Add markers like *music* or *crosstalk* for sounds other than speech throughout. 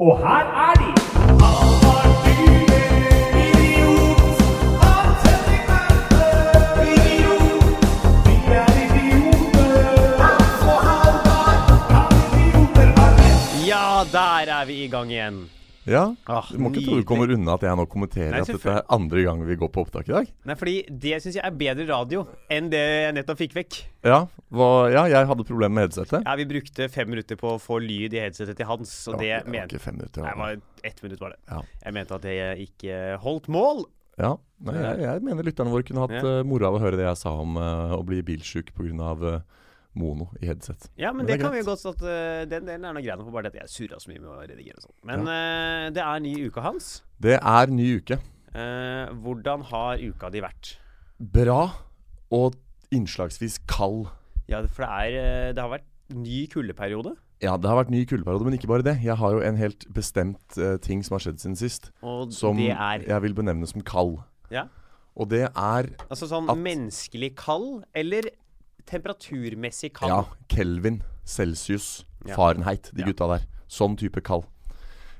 Og her er de! Ja, der er vi i gang igjen. Ja, Ah, Du må ikke tro du kommer unna at jeg nå kommenterer Nei, at dette er andre gang vi går på opptak i dag. Nei, fordi det syns jeg er bedre radio enn det jeg nettopp fikk vekk. Ja, hva, ja jeg hadde problemer med headsetet. Ja, Vi brukte fem minutter på å få lyd i headsetet til Hans, og det var, det var ikke fem minutter. Nei, det var ett minutt, var det. Ja. Jeg mente at det ikke holdt mål. Ja, Nei, jeg, jeg mener lytterne våre kunne hatt Ja. eh, moro av å høre det jeg sa om uh, å bli bilsjuk pga. Uh, mono i headset. Ja, men Men det, det kan vi jo godt at uh, Den delen er noe greit nok, bare det at jeg surra så mye med å redigere og sånn. Men eh, det er ny uke, Hans. Det er ny uke. Uh, hvordan har uka di vært? Bra og innslagsvis kald. Ja, for det er Det har vært ny kuldeperiode. Ja, det har vært ny kuldeperiode, men ikke bare det. Jeg har jo en helt bestemt uh, ting som har skjedd siden sist, Og som det er jeg vil benevne som kald. Ja. Og det er Altså sånn At- menneskelig kald, eller temperaturmessig kald? Ja, Kelvin, Celsius, Ja. Fahrenheit, de Ja. gutta der. Sånn type kald.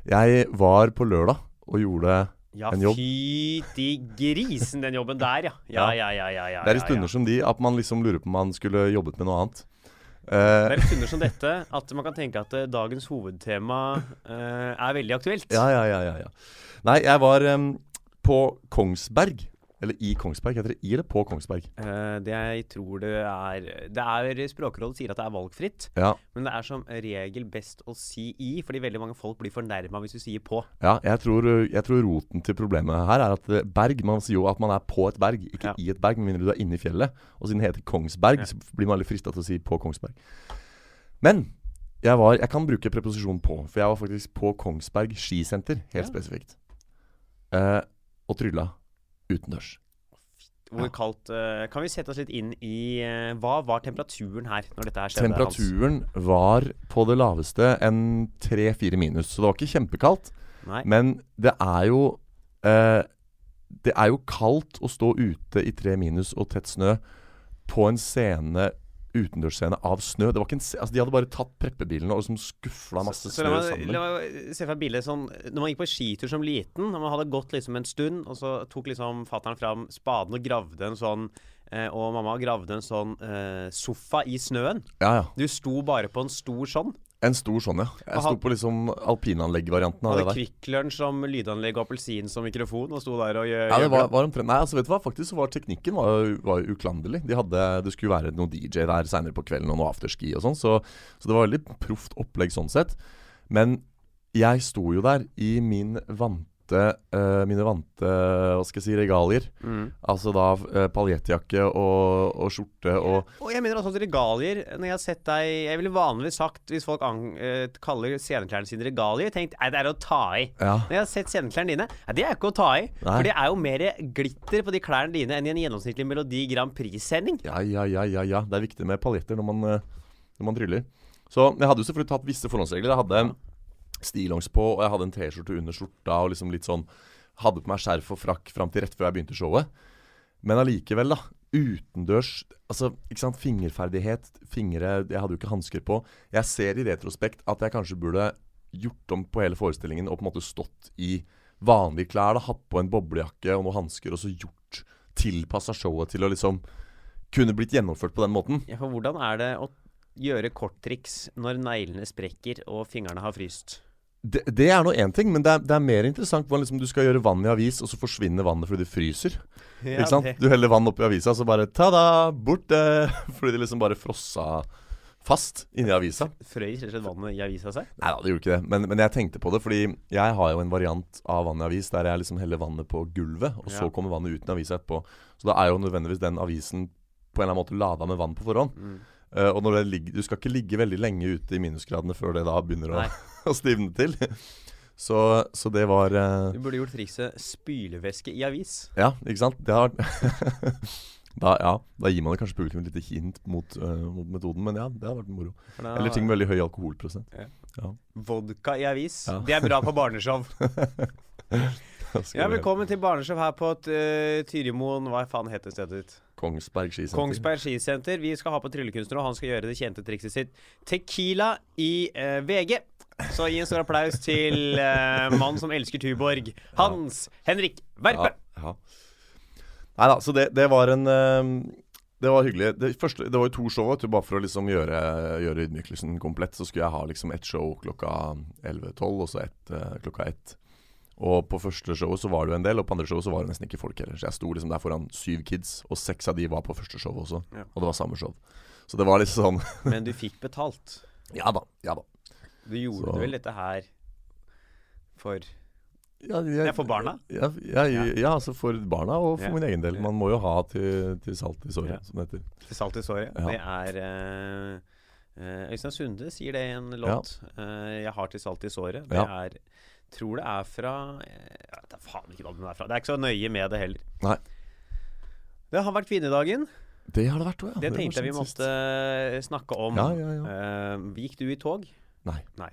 Jeg var på lørdag og gjorde Ja, en jobb. fytti grisen, den jobben der, ja. Ja, ja, ja. ja, ja Det er i ja, stunder ja. som de at man liksom lurer på om man skulle jobbet med noe annet. Det Eh, er i stunder som dette at man kan tenke at eh, dagens hovedtema eh, er veldig aktuelt. ja, ja, ja, ja, ja. Nei, jeg var em, på Kongsberg. Eller i Kongsberg. Heter det i eller på Kongsberg? Uh, det jeg tror det er Det er Språkrådet sier at det er valgfritt, Ja, men det er som regel best å si i, fordi veldig mange folk blir fornærma hvis du sier på. ja jeg, tror, jeg tror roten til problemet her er at eh, berg Man sier jo at man er på et berg, ikke Ja. i et berg, med mindre du er inne i fjellet. Og siden det heter Kongsberg, Ja. så blir man litt frista til å si på Kongsberg. Men jeg var Jeg kan bruke preposisjonen på, for jeg var faktisk på Kongsberg skisenter, helt spesifikt. Uh, og trylla utendørs. Hvor Ja. kaldt eh, Kan vi sette oss litt inn i eh, Hva var temperaturen her når dette her skjedde? Hans? Temperaturen var på det laveste en tre-fire minus, så det var ikke kjempekaldt. Nei. Men det er jo eh, Det er jo kaldt å stå ute i tre minus og tett snø på en scene utendørsscene av snø. Det var ikke en, altså De hadde bare tatt preppebilene og liksom skufla masse Så snø sammen. la meg se for bildet sånn Når man gikk på skitur som liten, når man hadde gått liksom en stund, og så tok liksom fattern fram spaden og gravde en sånn eh, Og mamma gravde en sånn eh, sofa i snøen. Ja, ja. Du sto bare på en stor sånn. En stor sånn, ja. Jeg sto på liksom alpinanlegg-varianten av det der. Kvikk Lunsj som lydanlegg og appelsin som mikrofon, og sto der og gjør Ja, det var, var omtrent Nei, altså vet du hva, faktisk så var teknikken var, var uklanderlig. De hadde, Det skulle være noen DJ der seinere på kvelden og noe afterski og sånn, så, så det var veldig proft opplegg sånn sett. Men jeg sto jo der i min vante uh, mine vante hva skal jeg si, regalier. Mm. Altså da uh, paljettjakke og, og skjorte og Og jeg mener også at regalier Når jeg har sett deg Jeg ville vanligvis sagt, hvis folk an, uh, kaller sceneklærne sine regalier, tenkt Nei, det er å ta i. Ja. Når jeg har sett sceneklærne dine, nei, det er ikke å ta i. Nei. For det er jo mer glitter på de klærne dine enn i en gjennomsnittlig Melodi Grand Prix-sending. Ja, ja, ja, ja, ja. Det er viktig med paljetter når man, eh, når man tryller. Så jeg hadde jo selvfølgelig tatt visse forholdsregler. Jeg hadde stillongs på, og jeg hadde en T-skjorte under skjorta, og liksom litt sånn Hadde på meg skjerf og frakk fram til rett før jeg begynte showet. Men allikevel, da. Utendørs Altså, ikke sant. Fingerferdighet, fingre Jeg hadde jo ikke hansker på. Jeg ser i retrospekt at jeg kanskje burde gjort om på hele forestillingen og på en måte stått i vanlige klær. da Hatt på en boblejakke og noen hansker, og så gjort tilpassa showet til å liksom kunne blitt gjennomført på den måten. Ja, for hvordan er det å gjøre korttriks når neglene sprekker og fingrene har fryst? Det, det er nå én ting, men det er, det er mer interessant hvordan liksom du skal gjøre vann i avis, og så forsvinner vannet fordi det fryser. Ja, ikke sant? det- Du heller vann oppi avisa, så bare ta-da, bort det! *laughs* Fordi det liksom bare frossa fast inni avisa. Frøys rett og slett vannet i avisa seg? Nei da, det gjorde ikke det. Men, men jeg tenkte på det, fordi jeg har jo en variant av vann i avis der jeg liksom heller vannet på gulvet, og så Ja. kommer vannet ut i avisa etterpå. Så da er jo nødvendigvis den avisen på en eller annen måte lada med vann på forhånd. Mm. Eh, og det ligger, du skal ikke ligge veldig lenge ute i minusgradene før det da begynner å, *laughs* å stivne til. Så, så det var uh, Du burde gjort trikset spylevæske i avis. Ja, ikke sant? Det har *laughs* da, ja, da gir man det kanskje publikum et lite hint mot, uh, mot metoden, men ja, det har vært moro. Da- Eller ting med veldig høy alkoholprosent. Vodka i avis. Ja. Det er bra på barneshow. *laughs* Ja, velkommen til barneshow her på uh, Tyrimoen Hva faen heter stedet ditt? Kongsberg skisenter. Kongsberg skisenter. Vi skal ha på tryllekunstner, og han skal gjøre det kjente trikset sitt Tequila i eh, VG. Så gi en stor applaus til uh, mannen som elsker Tuborg. Hans Henrik Verpe. Ja, ja. Nei da, så det, det var en eh, Det var hyggelig. Det, første, det var jo to show. du, Bare for å liksom gjøre, gjøre ydmykelsen komplett, så skulle jeg ha liksom ett show klokka 11-12, og så ett eh, klokka ett. Og på første showet så var det jo en del, og på andre showet så var det nesten ikke folk heller. Så jeg sto liksom der foran syv kids, og seks av de var på første show også. Ja. Og det var samme show. Så det var litt sånn *laughs* Men du fikk betalt. Ja da. Ja da. Du gjorde Så- vel dette her for Ja, jeg, er for barna? Ja, ja, ja, ja, altså for barna og for Ja. min egen del. Man må jo ha til, til salt i såret, Ja. som det heter. til salt i såret? Ja. Det er uh, eh, Øystein Sunde sier det i en låt. Uh, 'Jeg har til salt i såret'. Det Ja. er Tror det er fra eh, Jeg vet da faen ikke hva den er fra. Det er ikke så nøye med det heller. Nei. Det har vært kvinnedagen. Det har det vært òg, ja. Det tenkte jeg vi måtte sist. eh, snakke om. Ja, ja, ja. Uh, gikk du i tog? Nei. Nei.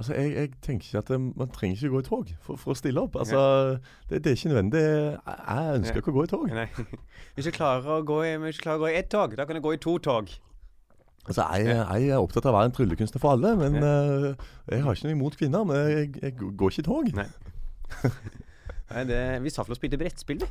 Altså, jeg, jeg tenker ikke at det, man trenger ikke gå i tog for, for å stille opp. Altså, det, det er ikke nødvendig. Jeg, ønsker ikke å gå i tog. Nei. *laughs* Hvis du klarer å gå i, hvis du klarer å gå i ett tog, da kan du gå i to tog. Altså, jeg, jeg er opptatt av å være en tryllekunstner for alle, men eh, jeg har ikke noe imot kvinner. Men jeg, jeg går ikke i tog. Nei. *laughs* Nei, det, vi satt vel og spilte brettspill, vi.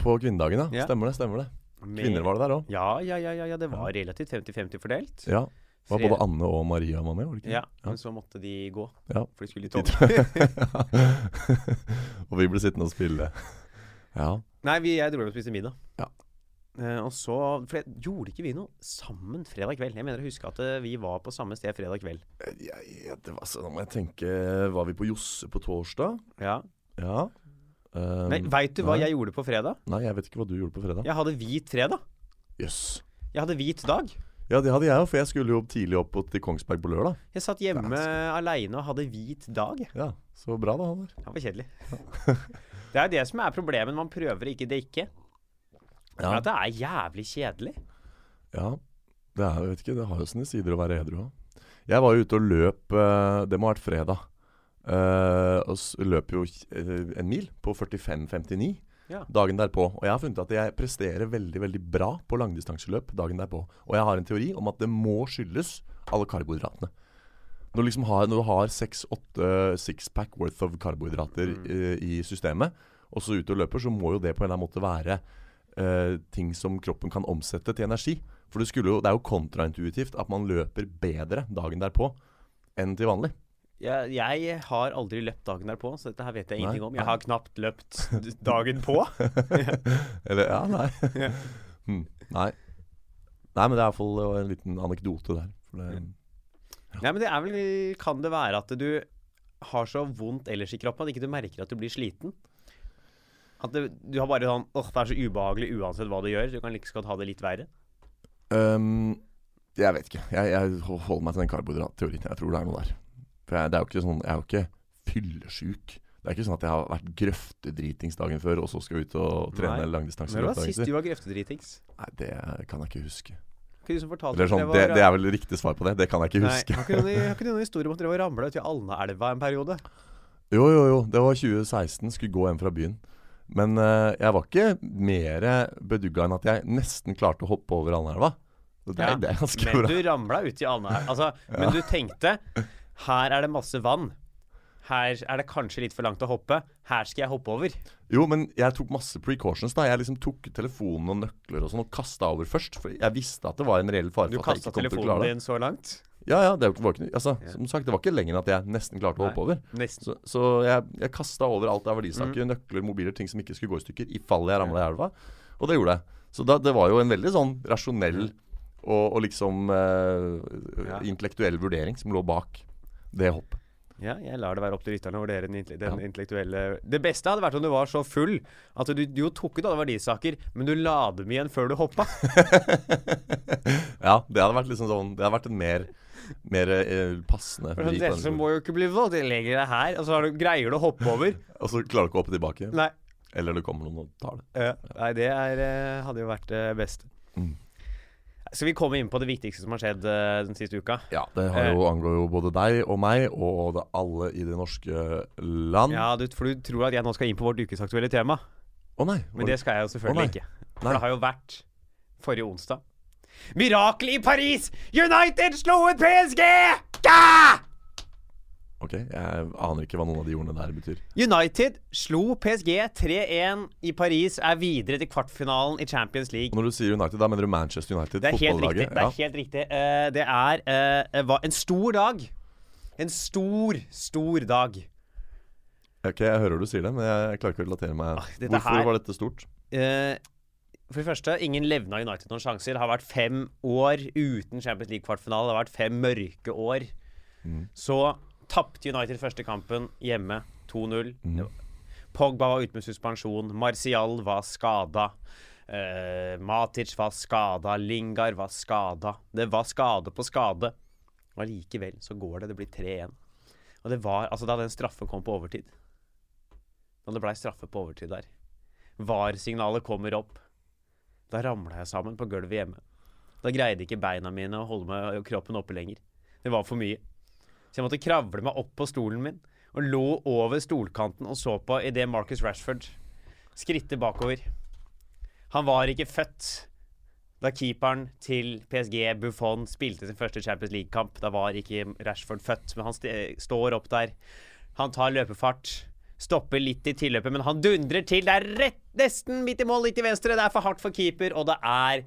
På kvinnedagen, ja. Ja. Stemmer det. stemmer det Kvinner var det der òg. Ja, ja, ja, ja, ja. Det var relativt 50-50 fordelt. Ja. Det Var både Anne og Maria var med, var det ikke? Ja, men så måtte de gå, Ja. for de skulle i tog. *laughs* *laughs* og vi ble sittende og spille. Ja. Nei, vi, jeg dro hjem og spiste middag. Ja. Eh, og så for jeg, Gjorde ikke vi noe sammen fredag kveld? Jeg mener å huske at eh, vi var på samme sted fredag kveld. Ja, ja, det var så, Nå må jeg tenke Var vi på Josse på torsdag? Ja. Ja. Um, Nei, Veit du hva nei. jeg gjorde på fredag? Nei, jeg vet ikke hva du gjorde på fredag. Jeg hadde hvit fredag. Jøss. Jeg hadde hvit dag. Ja, det hadde jeg òg, for jeg skulle jo tidlig opp til Kongsberg på lørdag. Jeg satt hjemme aleine og hadde hvit dag. Ja, Så bra da, Halvor. Det var kjedelig. *laughs* det er det som er problemet. Man prøver å ikke dekke. Ja. Men At det er jævlig kjedelig. ja. Det er, jeg vet ikke, det har jo sine sider å være edru òg. Jeg var jo ute og løp eh, Det må ha vært fredag. Uh, og løp jo eh, en mil på 45,59 Ja. dagen derpå. Og jeg har funnet at jeg presterer veldig veldig bra på langdistanseløp dagen derpå. Og jeg har en teori om at det må skyldes alle karbohydratene. Når du liksom har, når du har seks-åtte sixpack worth of karbohydrater eh, i systemet, og så ut og løper, så må jo det på en eller annen måte være eh, ting som kroppen kan omsette til energi. For det, jo, det er jo kontraintuitivt at man løper bedre dagen derpå enn til vanlig. Jeg, jeg har aldri løpt dagen derpå, så dette her vet jeg Nei, ingenting om. Jeg har knapt løpt dagen på. *laughs* Eller Ja, nei. Ja. Hm, nei. Nei, men det er iallfall en liten anekdote der. Det, Nei, men det er vel Kan det være at du har så vondt ellers i kroppen at ikke du merker at du blir sliten? At det, du har bare sånn åh, det er så ubehagelig uansett hva du gjør. Så du kan like så godt ha det litt verre. Um, jeg vet ikke. Jeg, jeg holder meg til den karbohydratteorien. Jeg tror det er noe der. For jeg, det er jo ikke sånn, jeg er jo ikke fyllesjuk. Det er ikke sånn at jeg har vært grøftedritings dagen før, og så skal ut og trene Nei. langdistanse. Når var sist du var grøftedritings? Nei, det kan jeg ikke huske. Som Eller sånn, det, det er vel riktig svar på det. Det kan jeg ikke Nei, huske. har ikke noen, noen *laughs* historie om at dere ramla uti Alnaelva en periode? Jo, jo, jo. Det var 2016. Skulle gå hjem fra byen. Men eh, jeg var ikke mer bedugga enn at jeg nesten klarte å hoppe over Alnaelva. Så Det, Ja, det er ganske Men bra. du ramla uti Alnaelva. Altså, *laughs* Men du tenkte her er det masse vann. Her er det kanskje litt for langt å hoppe. Her skal jeg hoppe over. Jo, men jeg tok masse precautions. da Jeg liksom tok telefonen og nøkler og sånn og kasta over først. For jeg visste at det var en reell fare Du for at jeg kasta ikke kom til å telefonen klare det. din så langt. Ja, ja, det var ikke, altså, Ja. Som sagt, det var ikke lenger enn at jeg nesten klarte å hoppe over. Nesten. Så, så jeg, jeg kasta over alt av verdisaker, Mm. nøkler, mobiler, ting som ikke skulle gå i stykker, i fall jeg ramla i elva. Og det gjorde jeg. Så da, det var jo en veldig sånn rasjonell og, og liksom eh, Ja. intellektuell vurdering som lå bak det hoppet. Ja, jeg lar det være opp til lytterne å vurdere den, den Ja. intellektuelle Det beste hadde vært om du var så full at du, du jo tok ut alle verdisaker, men du la dem igjen før du hoppa. *laughs* Ja, det hadde vært liksom sånn Det hadde vært en mer, mer eh, passende For sånn, Dette må jo ikke bli vold. Jeg legger det her, og så har du, greier du å hoppe over. *laughs* Og så klarer du ikke å hoppe tilbake. Nei. Eller det kommer noen og tar det. Ja. Nei, det er, eh, hadde jo vært det beste. Mm. Skal vi komme inn på det viktigste som har skjedd eh, den siste uka? Ja, det har jo, angår jo både deg og meg og det alle i det norske land. Ja, du, For du tror at jeg nå skal inn på vårt ukesaktuelle tema? Å nei. Men det skal jeg jo selvfølgelig oh, ikke. For Nei. det har jo vært forrige onsdag. Mirakel i Paris! United slo ut PSG! Ja! Ok, Jeg aner ikke hva noen av de ordene der betyr. United slo PSG 3-1 i Paris, er videre til kvartfinalen i Champions League. Og når du sier United, da mener du Manchester United? Det er helt riktig. Det er Ja. helt riktig. Uh, det er uh, en stor dag. En stor, stor dag. Ok, Jeg hører du sier det, men jeg, klarer ikke å relatere meg. Ah, Hvorfor her- var dette stort? Uh, for det første, ingen levna United noen sjanser. Det har vært fem år uten Champions League-kvartfinale. Det har vært fem mørke år. Mm. Så tapte United første kampen hjemme 2-0. Mm. Pogba var ute med suspensjon. Martial var skada. Uh, Matic var skada. Lingard var skada. Det var skade på skade. Og allikevel så går det. Det blir 3-1. Og det var altså da den straffen kom på overtid. Da det blei straffe på overtid der. VAR-signalet kommer opp. Da ramla jeg sammen på gulvet hjemme. Da greide ikke beina mine å holde meg kroppen oppe lenger. Det var for mye. Så jeg måtte kravle meg opp på stolen min og lå over stolkanten og så på idet Marcus Rashford skrittet bakover. Han var ikke født da keeperen til PSG, Buffon, spilte sin første Champions League-kamp. Da var ikke Rashford født, men han st står opp der. Han tar løpefart. Stopper litt i tilløpet, men han dundrer til. Det er rett nesten midt i mål, litt til venstre. Det er for hardt for keeper, og det er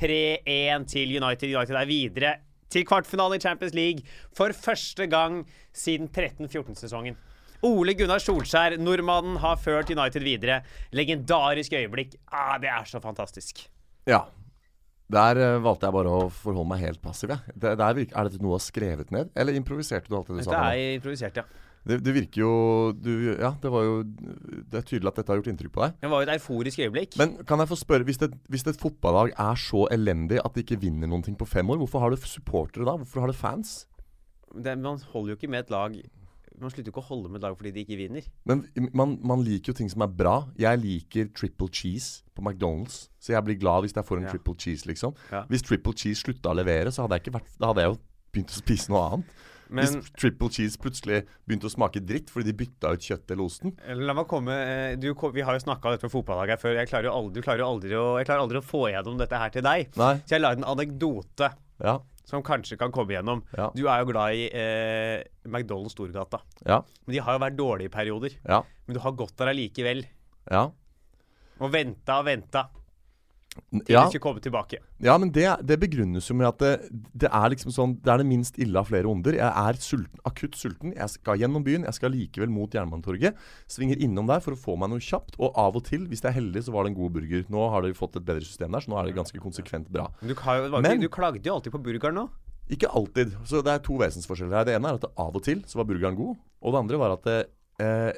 3-1 til United. United er videre til kvartfinale i Champions League for første gang siden 13-14-sesongen. Ole Gunnar Solskjær, nordmannen, har ført United videre. Legendarisk øyeblikk. Ah, det er så fantastisk. Ja. Der eh, valgte jeg bare å forholde meg helt passiv. Ja. Der, der er dette noe å skrevet ned, eller improviserte du alt det du sa? Dette er improvisert, ja. Det, det virker jo du, Ja, det var jo Det er tydelig at dette har gjort inntrykk på deg. Det var jo et euforisk øyeblikk. Men kan jeg få spørre, hvis, det, hvis et fotballag er så elendig at de ikke vinner noen ting på fem år, hvorfor har du supportere da? Hvorfor har du fans? det, man holder jo ikke med et lag Man slutter jo ikke å holde med et lag fordi de ikke vinner. Men man, man liker jo ting som er bra. Jeg liker triple cheese på McDonald's. Så jeg blir glad hvis jeg får en Ja. triple cheese, liksom. Ja. Hvis triple cheese slutta å levere, så hadde jeg ikke vært hadde jeg jo begynt å spise noe annet. Men hvis triple cheese plutselig begynte å smake dritt fordi de bytta ut kjøttet eller osten la meg komme eh, du, Vi har jo snakka dette med fotballaget her før. Jeg klarer jo aldri, klarer aldri å, jeg klarer aldri å få gjennom dette her til deg. Nei. Så jeg la en anekdote Ja. som kanskje kan komme gjennom. Ja. Du er jo glad i eh, McDonald's Storgata. Ja. Men de har jo vært dårlige i perioder. Ja. Men du har gått der allikevel. Ja. Og venta og venta til Ja, ikke komme tilbake. ja men det, det begrunnes jo med at det, det er liksom sånn Det er det minst ille av flere onder. Jeg er sulten, akutt sulten. Jeg skal gjennom byen. Jeg skal likevel mot Jernbanetorget. Svinger innom der for å få meg noe kjapt. Og av og til, hvis jeg er heldig, så var det en god burger. Nå har dere fått et bedre system der, så nå er det ganske konsekvent bra. Men du, har jo, Men- du klagde jo alltid på burgeren nå. Ikke alltid. Så det er to vesensforskjeller her. Det ene er at det av og til så var burgeren god. Og det andre var at det, eh,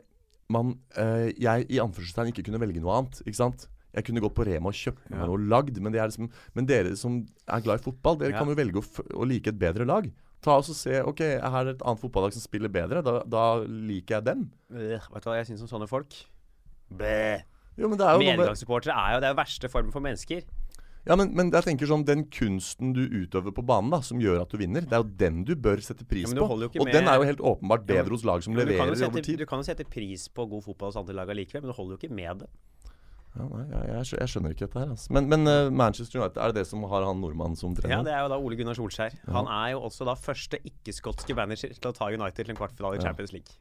man eh, Jeg i anførselstegn ikke kunne velge noe annet. Ikke sant? Jeg kunne gått på Rema og kjøpt meg Ja. noe lagd. Men, det er liksom, men dere som er glad i fotball, dere Ja. kan jo velge å, å like et bedre lag. Ta oss og se Ok, her er det et annet fotballag som spiller bedre. Da, da liker jeg dem. Øh, vet du hva jeg syns om sånne folk? Bæ. Er den Medgangssupportere er jo det er verste formen for mennesker. Ja, men, men jeg tenker sånn Den kunsten du utøver på banen, da som gjør at du vinner, det er jo den du bør sette pris Ja, på. Og med- den er jo helt åpenbart Ja, men- bedre hos lag som leverer sette, over tid. du kan jo sette pris på god fotball hos andre lag allikevel, men du holder jo ikke med det. Ja, nei, jeg, jeg, skjø- jeg skjønner ikke dette her. Altså. Men, men uh, Manchester United, er det det som har han nordmannen som trener? Ja, Det er jo da Ole Gunnar Solskjær. Han er jo også da første ikke-skotske manager til å ta United til en kvartfinale i Ja. Champions League.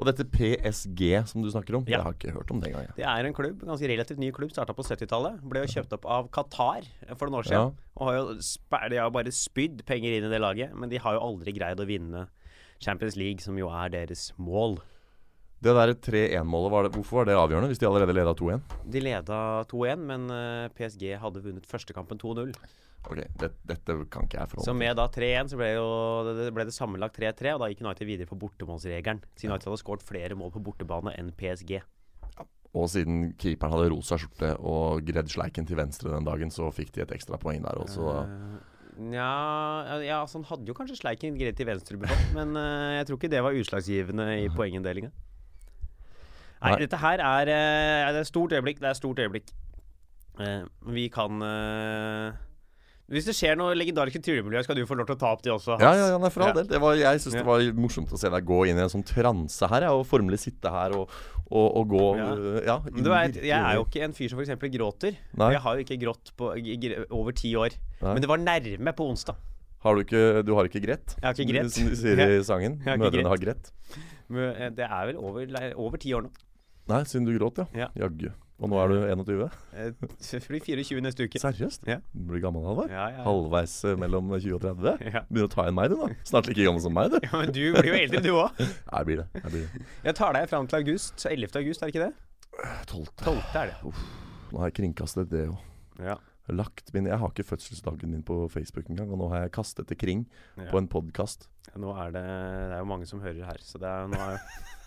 Og dette PSG som du snakker om, Ja. jeg har ikke hørt om det engang. Det er en klubb, ganske relativt ny klubb, starta på 70-tallet. Ble jo kjøpt opp av Qatar for noen år Ja. siden. Og har jo de har jo bare spydd penger inn i det laget, men de har jo aldri greid å vinne Champions League, som jo er deres mål. Det der 3-1-målet, hvorfor var det avgjørende hvis de allerede leda 2-1? De leda 2-1, men eh, PSG hadde vunnet første kampen 2-0. Ok, det, Dette kan ikke jeg forholde meg med da 3-1 så ble, jo, det- ble det sammenlagt 3-3, og da gikk United videre på bortemålsregelen. Siden United hadde skåret flere mål på bortebane enn PSG. Og siden keeperen hadde rosa skjorte og gredd sleiken til venstre den dagen, så fikk de et ekstra poeng der også. Uh... Nja ja, altså Han hadde jo kanskje sleiken greit til venstre, men uh, jeg tror ikke det var utslagsgivende i poenginndelinga. Nei, dette her er eh, er et stort øyeblikk. Det er et stort øyeblikk. Uh, vi kan uh, Hvis det skjer noe legendarisk kulturmiljø, skal du få lov til å ta opp de også. Hans. Ja, ja, nei, for all Ja. del. Det var, jeg syns Ja. det var morsomt å se deg gå inn i en sånn transe her, ja, og formelig sitte her og, og, og gå Ja. Uh, ja Men du vet, jeg er jo ikke en fyr som f.eks. gråter. Nei. Jeg har jo ikke grått på over ti år. Nei. Men det var nærme på onsdag. Har du ikke Du har ikke grett? Jeg har ikke grett. Som de sier i sangen. Har Mødrene grett. har grett. Det er vel over, over ti år nå. Nei, siden du gråt, ja. Ja. Jaggu. Og nå er du 21? Jeg Det blir 24 neste uke. Seriøst? Ja. Du blir gammel, Halvard? Ja, ja. Halvveis eh, mellom 20 og 30? Ja. Begynner å ta igjen meg, du, da. Snart like gammel som meg, du. *laughs* ja, men du blir jo eldre, du òg. *laughs* Jeg blir det. Jeg blir det. Jeg tar deg fram til august. 11. august, er det ikke det? Tolvte. 12. er det. Nå har jeg kringkastet det òg. Ja. Lagt min Jeg har ikke fødselsdagen min på Facebook engang, og nå har jeg kastet det kring Ja. på en podkast. Nå er det Det er jo mange som hører her, så det er nå er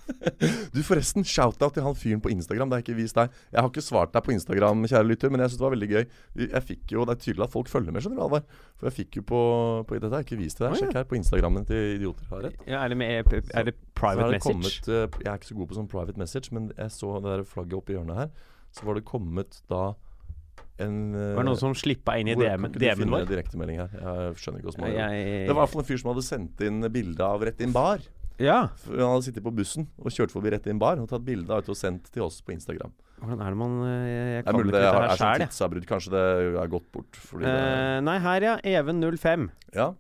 *laughs* Du, forresten, shout-out til han fyren på Instagram. Det har jeg ikke vist deg. Jeg har ikke svart deg på Instagram, kjære lytter, men jeg syns det var veldig gøy. Jeg fikk jo, Det er tydelig at folk følger med, skjønner du, Alvar. For jeg fikk jo på, på Dette har jeg ikke vist til deg. Sjekk her på Instagrammen til Idioter har rett. ja, er, det med, er det private har det? Kommet, message? jeg er ikke så god på sånn private message, men jeg så det der flagget oppi hjørnet her. Så var det kommet da en eh, Var det noen som slippa inn i DM-en DM vår? Jeg skjønner ikke hvordan man gjør det. Det var i hvert fall en fyr som hadde sendt inn bilde av Rett inn bar. Ja. For Han hadde sittet på bussen og kjørt forbi Rett i en bar og tatt bilde av det og sendt til oss på Instagram. Hvordan er det man eh, Jeg Det er kan mulig ikke det dette er her sånn sjæl, jeg. tidsavbrudd. Kanskje det er gått bort. Fordi det, Eh, nei, her ja. Even05. ja.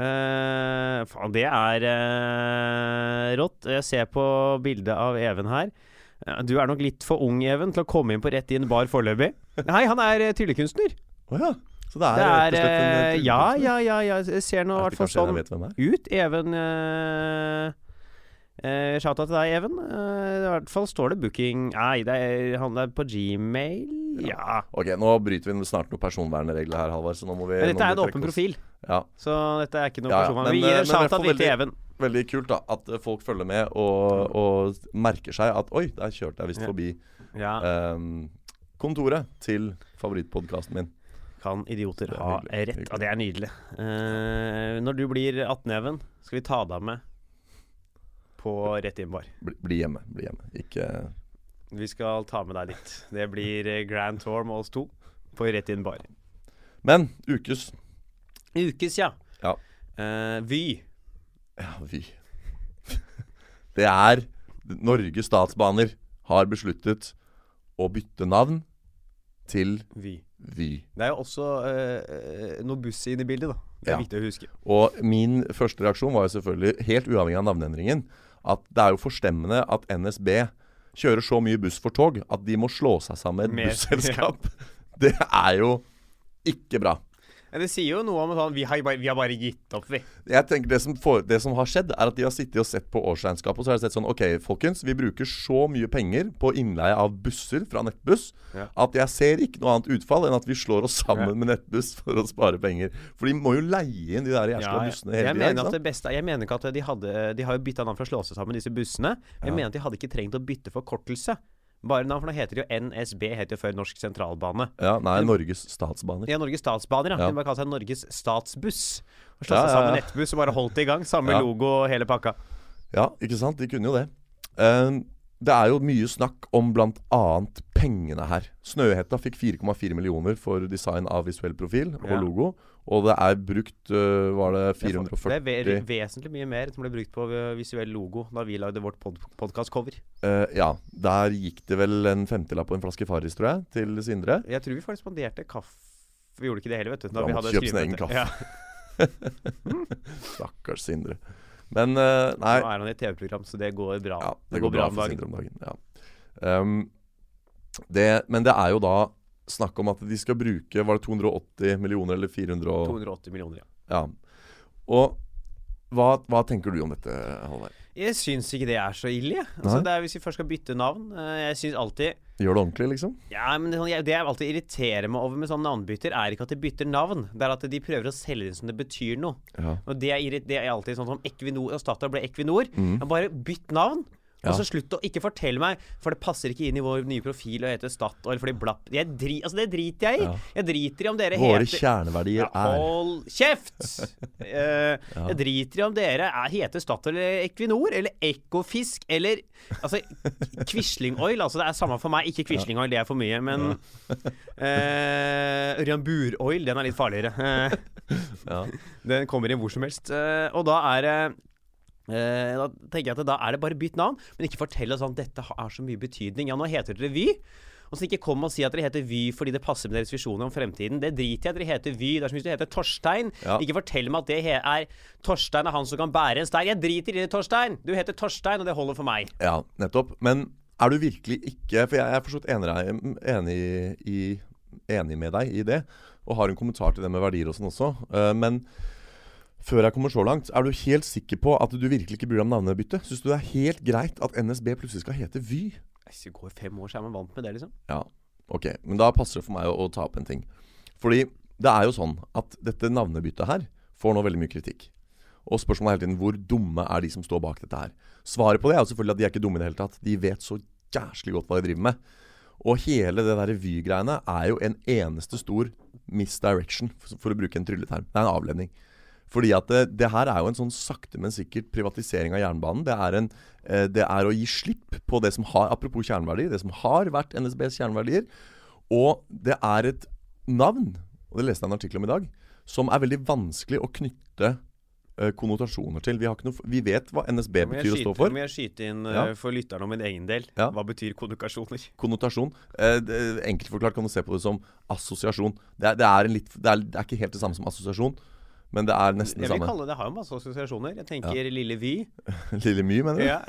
Eh, faen, det er eh, rått. Jeg ser på bildet av Even her. Eh, Du er nok litt for ung, Even, til å komme inn på rett inn bar foreløpig. Nei, han er uh, tryllekunstner. Å ja. Så det er, Det er en eh. Ja, ja, ja. ja. Jeg ser nå i hvert fall sånn ut. Even uh, Shout-out til deg, Even. Uh, I hvert fall står det booking Nei, det er, han er på Gmail. Ja. Ok, nå bryter vi snart noen personvernregler her, Halvard. Så nå må vi Men dette er en åpen profil, Ja. så dette er ikke noe Ja, ja, personvern. men, Vi gir eh, en shout-out til Even. Veldig kult da at eh, folk følger med og, og merker seg at Oi, der kjørte jeg visst forbi Ja. ehm, kontoret til favorittpodkasten min. Kan idioter er ha hyggelig, rett? hyggelig. Og det er nydelig. Uh, når du blir 18, Even, skal vi ta deg med på Rett inn bar. Bli, bli hjemme. Bli hjemme. Ikke Vi skal ta med deg dit. Det blir eh, Grand Tour med oss to på Rett inn bar. Men ukes Ukes, ja. Ja. Uh, Vy. Ja, vi *laughs* Det er Norges Statsbaner har besluttet å bytte navn til Vy. Vy. Det er jo også eh, noe buss inn i bildet, da. Det er Ja. viktig å huske. Og min første reaksjon var jo selvfølgelig, helt uavhengig av navneendringen, at det er jo forstemmende at NSB kjører så mye buss for tog at de må slå seg sammen med et busselskap. *laughs* busselskap. Det er jo ikke bra. Ja, det sier jo noe om sånn Vi har, bare, vi har bare gitt opp, vi. Jeg tenker det som, for, det som har skjedd, er at de har sittet og sett på årsregnskapet, og så har de sett sånn OK, folkens, vi bruker så mye penger på innleie av busser fra Nettbuss Ja. at jeg ser ikke noe annet utfall enn at vi slår oss sammen Ja. med Nettbuss for å spare penger. For de må jo leie inn de der jævla Ja, bussene hele tida. Jeg mener ikke at de hadde De har jo bytta navn for å slå seg sammen, disse bussene. Jeg mener at de hadde ikke trengt å bytte forkortelse. Bare navn, for nå heter det jo NSB, heter jo før Norsk Sentralbane. Ja, nei, Norges Statsbaner. Ja, Norges Statsbaner, ja. Ja. De bare kalte seg Norges Statsbuss. Og slå Ja, seg sammen Nettbuss og bare holdt det i gang. Samme logo og hele pakka. Ja, ikke sant? De kunne jo det. Um, det er jo mye snakk om bl.a. pengene her. Snøhetta fikk 4,4 millioner for design av visuell profil og logo. Og det er brukt uh, Var det 440 Det er vesentlig mye mer som ble brukt på visuell logo da vi lagde vårt pod podkastcover. Uh, Ja, der gikk det vel en femtilapp og en flaske Farris, tror jeg, til Sindre. Jeg tror vi faktisk spanderte kaffe Vi gjorde ikke det heller, vet du. Da Da vi hadde kjøpt sin egen kaffe. Ja. *laughs* Stakkars Sindre. Men uh, nei. Nå er han i TV-program, så det går bra. Ja, det, går bra om for dagen. Om dagen. Ja. Um, det, men det er jo da snakk om at de skal bruke Var det 280 millioner eller 400 og 280 millioner, ja. Ja. Og hva, hva tenker du om dette, Halvard? Jeg syns ikke det er så ille. Altså, det er Hvis vi først skal bytte navn eh, Jeg syns alltid Gjør det ordentlig, liksom? Ja, men det, sånn, det jeg alltid irriterer meg over med sånne navnbytter, er ikke at de bytter navn. Det er at de prøver å selge det som det betyr noe. Ja. Og det er, det er alltid sånn som Equinor og Statoil ble Equinor. Mm. Bare bytt navn, Ja. Altså Slutt å ikke fortelle meg, for det passer ikke inn i vår nye profil å hete Statoil fordi blapp dri, Altså Det driter jeg i. Ja. Jeg driter i om dere Våre heter kjerneverdier ja, er Hold kjeft! *laughs* Eh, Jeg driter i om dere er, heter Statoil eller Equinor eller Ekofisk eller Altså Quisling Oil. Altså Det er samme for meg. Ikke Quisling Oil, det er for mye. Men uh, *laughs* Ørjan Bur Oil, den er litt farligere. *laughs* Ja. den kommer inn hvor som helst. Uh, og da er det eh, Da tenker jeg at da er det bare bytt navn, men ikke fortell oss sånn dette har så mye betydning. Ja, nå heter dere Vy. Og så ikke kom og si at dere heter Vy fordi det passer med deres visjoner om fremtiden. Det driter jeg i at dere heter Vy. Det er som hvis du heter Torstein. Ja. Ikke fortell meg at det er Torstein er han som kan bære en stein. Jeg driter i det, Torstein! Du heter Torstein, og det holder for meg. Ja, nettopp. Men er du virkelig ikke For jeg er for så vidt enig, enig, enig med deg i det, og har en kommentar til det med verdier og sånn også. Eh, men før jeg kommer så langt, er du helt sikker på at du virkelig ikke bryr deg om navnebytte? Syns du det er helt greit at NSB plutselig skal hete Vy? Hvis det går fem år, så er man vant med det, liksom. Ja, ok. Men da passer det for meg å, å ta opp en ting. Fordi det er jo sånn at dette navnebyttet her får nå veldig mye kritikk. Og spørsmålet er hele tiden hvor dumme er de som står bak dette her. Svaret på det er jo selvfølgelig at de er ikke dumme i det hele tatt. De vet så jæslig godt hva de driver med. Og hele det der Vy-greiene er jo en eneste stor misdirection, for, for å bruke en trylleterm. Det er en avledning. Fordi at det, det her er jo en sånn sakte, men sikkert privatisering av jernbanen. Det er, en, eh, det er å gi slipp på det som har Apropos kjerneverdier. Det som har vært NSBs kjerneverdier. Og det er et navn, og det leste jeg en artikkel om i dag, som er veldig vanskelig å knytte eh, konnotasjoner til. Vi, har ikke noe, vi vet hva NSB betyr skyte, å stå for. Må jeg skyte inn Ja. eh, for lytterne om min egen del? Ja. Hva betyr konnotasjoner? Konnotasjon. Eh, det, enkelt forklart kan du se på det som assosiasjon. Det er, det, er en litt, er, det er ikke helt det samme som assosiasjon, men det er nesten det samme. Jeg vil kalle det, det har jo masse assosiasjoner. Jeg tenker Lille Vy. *laughs* Lille My, mener du? Ja.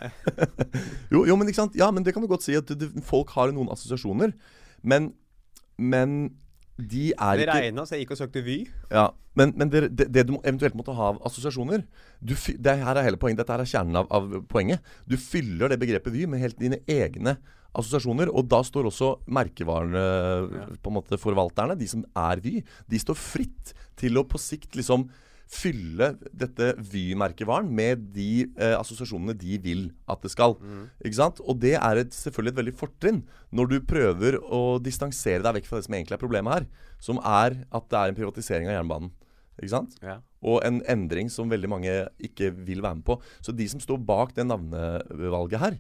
*laughs* Jo, jo, men ikke sant? Ja, men det kan du godt si. At det, folk har noen assosiasjoner. Men, men de er Det regna, så jeg gikk og søkte Vy. Ja, Men, men det, det, det du eventuelt måtte ha av assosiasjoner du, det her er hele poenget, Dette er kjernen av, av poenget. Du fyller det begrepet Vy med helt dine egne assosiasjoner. Og da står også merkevarene, på en måte forvalterne, de som er Vy, de står fritt til å på sikt liksom fylle dette Vy-merkevaren med de eh, assosiasjonene de vil at det skal. Ikke sant? Og det er et, selvfølgelig et veldig fortrinn når du prøver å distansere deg vekk fra det som egentlig er problemet her, som er at det er en privatisering av jernbanen. Ikke sant? Ja. Og en endring som veldig mange ikke vil være med på. Så de som står bak det navnevalget her,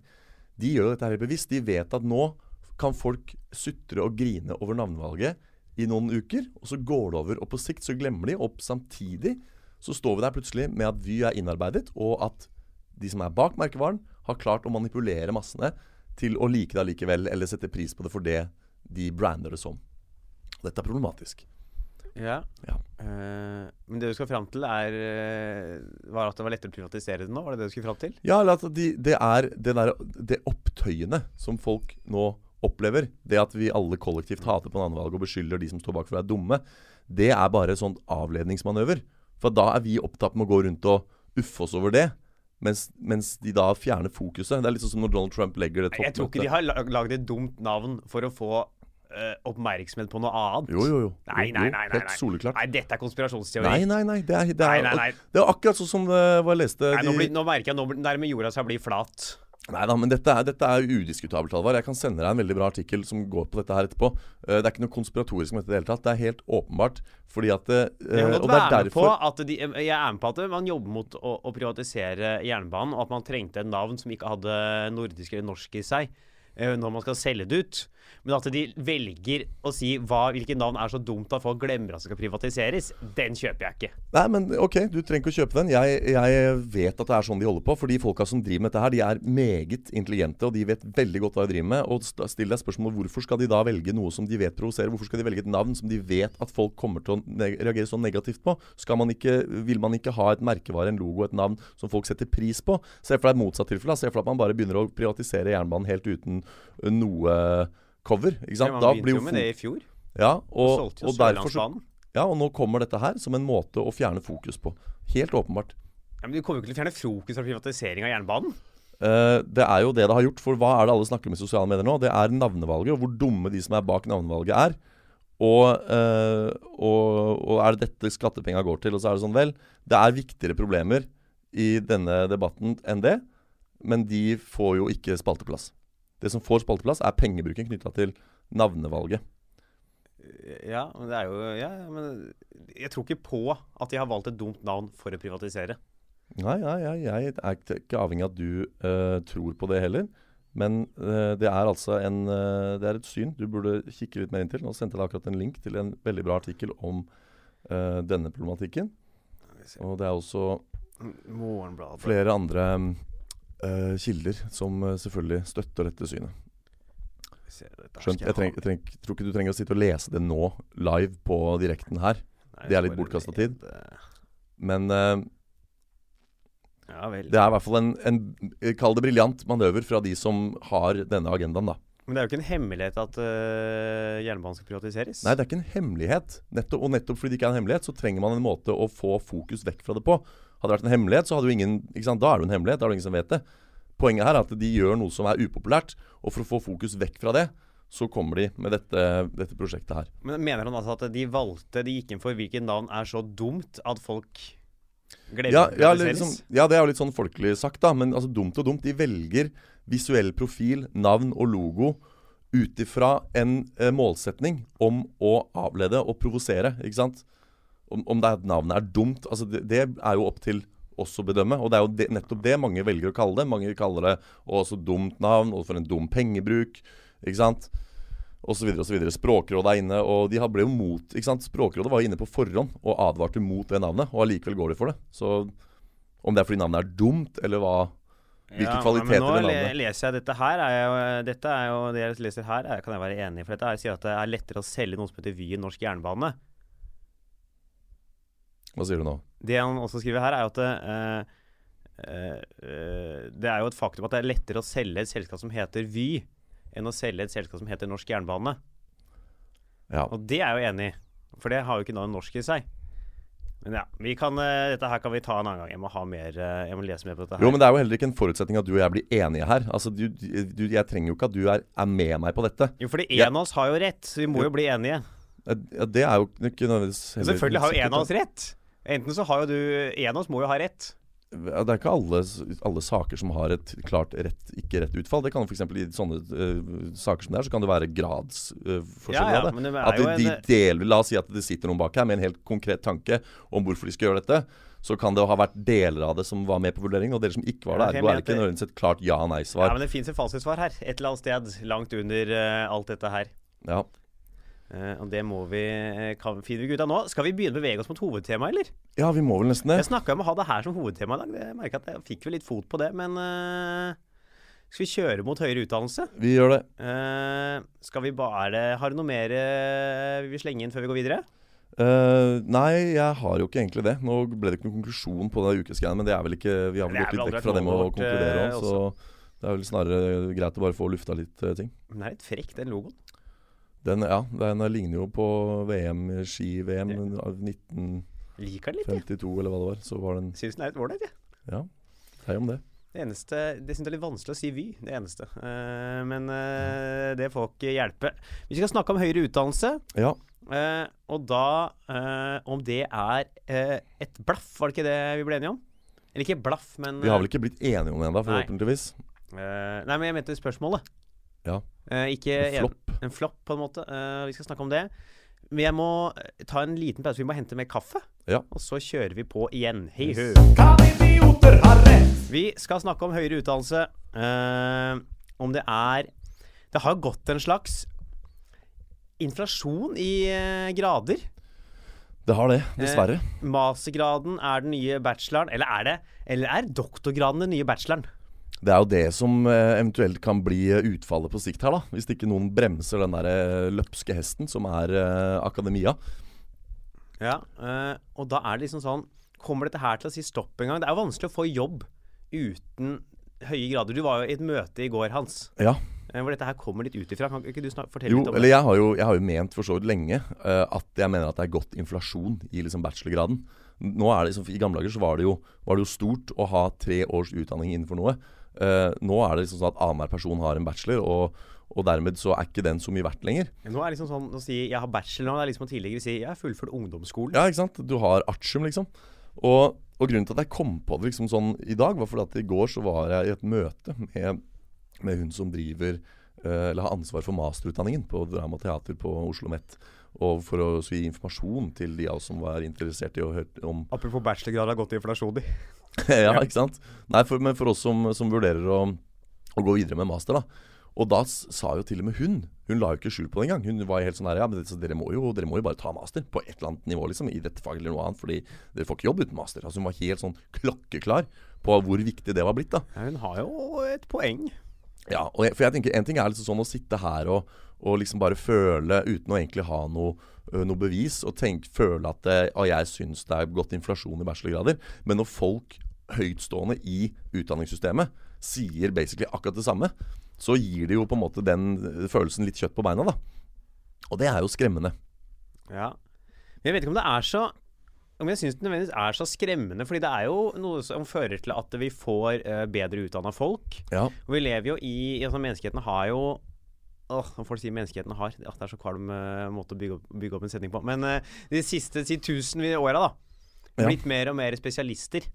de gjør dette her bevisst. De vet at nå kan folk sutre og grine over navnevalget i noen uker, og så går det over. Og på sikt så glemmer de, opp samtidig så står vi der plutselig med at Vy er innarbeidet, og at de som er bak merkevaren, har klart å manipulere massene til å like det allikevel, eller sette pris på det for det de brander det som. Dette er problematisk. Ja. Ja. Uh, men det du skal fram til, er eh, Var at det var lettere å privatisere det nå? Var det det du skulle fram til? Ja, eller at de, det er det, der, det opptøyene som folk nå opplever. Det at vi alle kollektivt hater på en annen valg og beskylder de som står bak for å være dumme. Det er bare en sånn avledningsmanøver. For da er vi opptatt med å gå rundt og uffe oss over det. Mens, mens de da fjerner fokuset. Det er litt sånn som når Donald Trump legger det Jeg tror ikke de har la- lagd et dumt navn for å få uh, oppmerksomhet på noe annet. Jo, jo, jo. Nei, nei, nei. nei, Helt soleklart. Nei, dette er konspirasjonsteori. Nei, nei, nei. Det er, det er, Nei, nei, nei. Det er akkurat sånn som det var jeg leste Nei, nå, blir, nå merker jeg nå nærmer jorda seg å bli flat. Nei da, men dette er, dette er udiskutabelt, Alvar. Jeg kan sende deg en veldig bra artikkel som går på dette her etterpå. Eh, det er ikke noe konspiratorisk med dette i det hele tatt. Det er helt åpenbart fordi at det, eh, Jeg kan godt er være med på derfor at de, jeg er med på at man jobber mot å, å privatisere jernbanen, og at man trengte et navn som ikke hadde nordisk eller norsk i seg når man skal selge det ut. Men at de velger å si hva, hvilke navn er så dumt at folk glemmer at det skal privatiseres, den kjøper jeg ikke. Nei, men ok, du trenger ikke å kjøpe den. Jeg, jeg vet at det er sånn de holder på. For de folka som driver med dette her, de er meget intelligente, og de vet veldig godt hva de driver med. Og st- still deg spørsmålet hvorfor skal de da velge noe som de vet provoserer? Hvorfor skal de velge et navn som de vet at folk kommer til å reagere så negativt på? Man ikke, vil man ikke ha et merkevare, en logo, et navn som folk setter pris på? Se for deg motsatt tilfelle. Se for deg at man bare begynner å privatisere jernbanen helt uten noe cover. Ikke sant? Man Da begynte blir jo jo med det i fjor. ja, Og og, og derfor så ja, og nå kommer dette her som en måte å fjerne fokus på. Helt åpenbart. Ja, men du kommer jo ikke til å fjerne fokus fra privatisering av jernbanen. Uh, det er jo det det har gjort. For hva er det alle snakker om i sosiale medier nå? Det er navnevalget, og hvor dumme de som er bak navnevalget er. Og, uh, og, og er det dette skattepenga går til? Og så er det sånn, vel, det er viktigere problemer i denne debatten enn det. men de får jo ikke spalteplass. Det som får spalteplass, er pengebruken knytta til navnevalget. Ja, men det er jo Ja, men jeg tror ikke på at de har valgt et dumt navn for å privatisere. Nei, nei, nei jeg er ikke avhengig av at du uh, tror på det heller. Men uh, det er altså en, uh, det er et syn du burde kikke litt mer inn til. Nå sendte jeg akkurat en link til en veldig bra artikkel om denne problematikken. Og det er også flere andre eh, kilder som eh, selvfølgelig støtter dette synet. Skjønt, jeg, treng, jeg treng, tror ikke du trenger å sitte og lese det nå, live på direkten her. Nei, det er litt bortkasta tid. Men uh, Ja det er i hvert fall en, en kall det briljant manøver fra de som har denne agendaen, da. Men det er jo ikke en hemmelighet at uh, jernbanen skal privatiseres. Nei, det er ikke en hemmelighet. Nettopp, og nettopp fordi det ikke er en hemmelighet, så trenger man en måte å få fokus vekk fra det på. Hadde det vært en hemmelighet, så hadde jo ingen? Da er det en hemmelighet, da er det ingen som vet det. Poenget her er at de gjør noe som er upopulært, og for å få fokus vekk fra det, så kommer de med dette, dette prosjektet her. Men mener han altså at de valgte De gikk inn for hvilket navn er så dumt at folk gleder Ja, ja, det liksom, ja, det er jo litt sånn folkelig sagt, da. Men altså, dumt og dumt. De velger visuell profil, navn og logo ut ifra en eh, målsetning om å avlede og provosere, ikke sant? Om, om det er, navnet er dumt, altså det, det er jo opp til oss å bedømme. Og det er jo det, nettopp det mange velger å kalle det. Mange kaller det også dumt navn, og for en dum pengebruk, ikke sant? Og så videre og så videre. Språkrådet er inne, og de ble jo mot ikke sant? Språkrådet var jo inne på forhånd og advarte mot det navnet, og allikevel går de for det. Så om det er fordi navnet er dumt, eller hva Hvilke kvaliteter men navnet? nå le leser jeg dette her. Er jo, dette er jo det jeg leser her, er, kan jeg være enig i. For dette her sier at det er lettere å selge noe som heter Vy norsk jernbane. Hva sier du nå? Det han også skriver her, er at eh, eh, eh, det er jo et faktum at det er lettere å selge et selskap som heter Vy, enn å selge et selskap som heter Norsk Jernbane. Ja. Og det er jeg jo enig i, for det har jo ikke navnet norsk i seg. Men ja, vi kan, dette her kan vi ta en annen gang. Jeg må, ha mer, jeg må lese mer på dette her. Jo, men det er jo heller ikke en forutsetning at du og jeg blir enige her. Altså, du, du, Jeg trenger jo ikke at du er, er med meg på dette. Jo, fordi en av oss har jo rett, så vi må Jo. jo bli enige. Ja, det er jo ikke nødvendigvis Selvfølgelig har jo en av oss rett. Enten så har jo du En av oss må jo ha rett. Ja, Det er ikke alle, alle saker som har et klart rett, ikke rett utfall. Det kan f.eks. i sånne uh, saker som det er, så kan det være gradsforskjeller Ja, ja, av det. det er at de, de deler, La oss si at det sitter noen bak her med en helt konkret tanke om hvorfor de skal gjøre dette. Så kan det ha vært deler av det som var med på vurderingen, og deler som ikke var Ja, det. Ergo er det ikke at det- nødvendigvis et klart Ja, ja-nei-svar. Ja, men det fins et fasitsvar her. Et eller annet sted langt under uh, alt dette her. Ja. Eh, og det må vi eh, kan, finner vi ut av nå. Skal vi begynne å bevege oss mot hovedtemaet, eller? ja, vi må vel nesten det. Jeg snakka om å ha det her som hovedtema i dag. Jeg merker at jeg fikk vel litt fot på det, men uh, Skal vi kjøre mot høyere utdannelse? Vi gjør det. Uh, skal vi bare Har du noe mer vi vil slenge inn før vi går videre? Nei, jeg har jo ikke egentlig det. Nå ble det ikke noen konklusjon på det ukesgreiene, men det er vel ikke Vi har vel gått litt vekk fra det med å konkludere òg, så det er vel snarere greit å bare få lufta litt ting. Men det er litt frekk, den logoen. Den, ja, den ligner jo på VM, ski-VM av 1952, Liker den litt, jeg. eller hva det var. Så var den Syns den er litt ålreit, jeg. Ja, hei om det. Det eneste Det syns jeg er litt vanskelig å si Vy. Det eneste. Uh, men uh, det får ikke hjelpe. Vi skal snakke om høyere utdannelse. Ja. Uh, og da Om det er et blaff, var det ikke det vi ble enige om? Eller ikke blaff, men Vi har vel ikke blitt enige om det ennå, Nei. forhåpentligvis. eh, Nei, men jeg mente spørsmålet. Ja. Eh, ikke En flopp. En flopp, på en måte. Eh, vi skal snakke om det. Men jeg må eh, ta en liten pause. Vi må hente mer kaffe. Ja. Og så kjører vi på igjen. Hei rett? Vi skal snakke om høyere utdannelse. Eh, om det er Det har gått en slags inflasjon i eh, grader. Det har det, dessverre. Mastergraden er den nye bacheloren. Eller er det Eller er doktorgraden den nye bacheloren? Det er jo det som eh, eventuelt kan bli eh, utfallet på sikt her, da. Hvis ikke noen bremser den der eh, løpske hesten som er akademia. Ja, og da er det liksom sånn Kommer dette her til å si stopp en gang? Det er jo vanskelig å få jobb uten høye grader. Du var jo i et møte i går, Hans, Ja. hvor dette her kommer litt ut ifra. Kan ikke du fortelle Jo, litt om eller det? jeg har jo, jeg har jo ment for så vidt lenge uh, at jeg mener at det er godt inflasjon i liksom bachelorgraden. Nå er det liksom, I gamle dager så var det, jo, var det jo stort å ha tre års utdanning innenfor noe. Eh, nå er det liksom sånn at annenhver person har en bachelor, og, og dermed så er ikke den så mye verdt lenger. Nå er det liksom sånn å si jeg har bachelor nå, det er liksom å tidligere si jeg har fullført ungdomsskolen. Ja, ikke sant? Du har artium, liksom. Og, og grunnen til at jeg kom på det liksom sånn i dag, var fordi at i går så var jeg i et møte med, med hun som driver uh, eller har ansvar for masterutdanningen på drama og teater på Oslo Met. Og for å gi informasjon til de av oss som var interessert i å høre om Apropos bachelorgrad har gått inflasjon i. *laughs* ja, ikke sant? Nei, for, men for oss som, som vurderer å, å gå videre med master, da. Og da sa jo til og med hun Hun la jo ikke skjul på det engang. Hun var helt sånn her Ja, men det, så dere, må jo, dere må jo bare ta master på et eller annet nivå, liksom. I dette faget eller noe annet. Fordi dere får ikke jobb uten master. Altså Hun var helt sånn klokkeklar på hvor viktig det var blitt, da. Ja, hun har jo et poeng. Ja, og jeg, for jeg tenker En ting er liksom sånn å sitte her og, og liksom bare føle uten å egentlig ha noe, noe bevis, og tenk, føle at det, og jeg syns det er gått inflasjon i bachelorgrader. Men når folk høytstående i utdanningssystemet sier basically akkurat det samme, så gir det jo på en måte den følelsen litt kjøtt på beina, da. Og det er jo skremmende. Ja. Men jeg vet ikke om det er så Om jeg syns det nødvendigvis er så skremmende, fordi det er jo noe som fører til at vi får uh, bedre utdanna folk. Ja. Og vi lever jo i altså Menneskeheten har jo Åh, når folk sier menneskeheten har ja, Det er så kvalm eh, måte å bygge opp, bygge opp en setning på. Men eh, de siste si, tusen åra, da. Ja. Blitt mer og mer spesialister.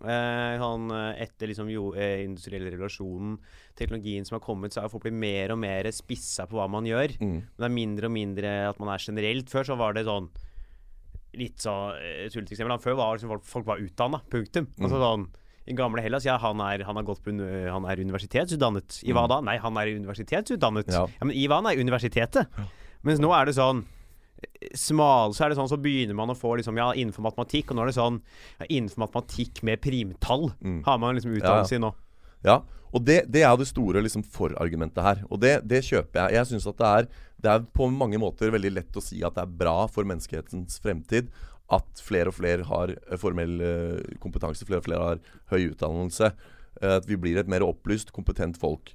Eh, sånn, eh, etter liksom jo, eh, industrielle revolusjonen, teknologien som har kommet, så har folk blitt mer og mer spissa på hva man gjør. Mm. Men det er mindre og mindre at man er generelt. Før så var det sånn Litt så uh, tullete eksempel. Før var liksom folk, folk var utdanna. Punktum. Altså sånn I gamle Hellas, ja, han er, han har gått på han er universitetsutdannet. I hva da? Nei, han er universitetsutdannet. Ja. Ja, Men i hva han er universitetet. Mens nå er det sånn eh, Smal, så er det sånn så begynner man å få liksom, ja, innenfor matematikk, og nå er det sånn ja, innenfor matematikk med primtall Mm. har man liksom Ja, ja. i nå. Ja, og det, det er det store liksom, for-argumentet her. Og det, det kjøper jeg. Jeg syns at det er, det er på mange måter veldig lett å si at det er bra for menneskehetens fremtid at flere og flere har eh, formell eh, kompetanse, flere og flere har høy utdannelse. eh, At vi blir et mer opplyst, kompetent folk.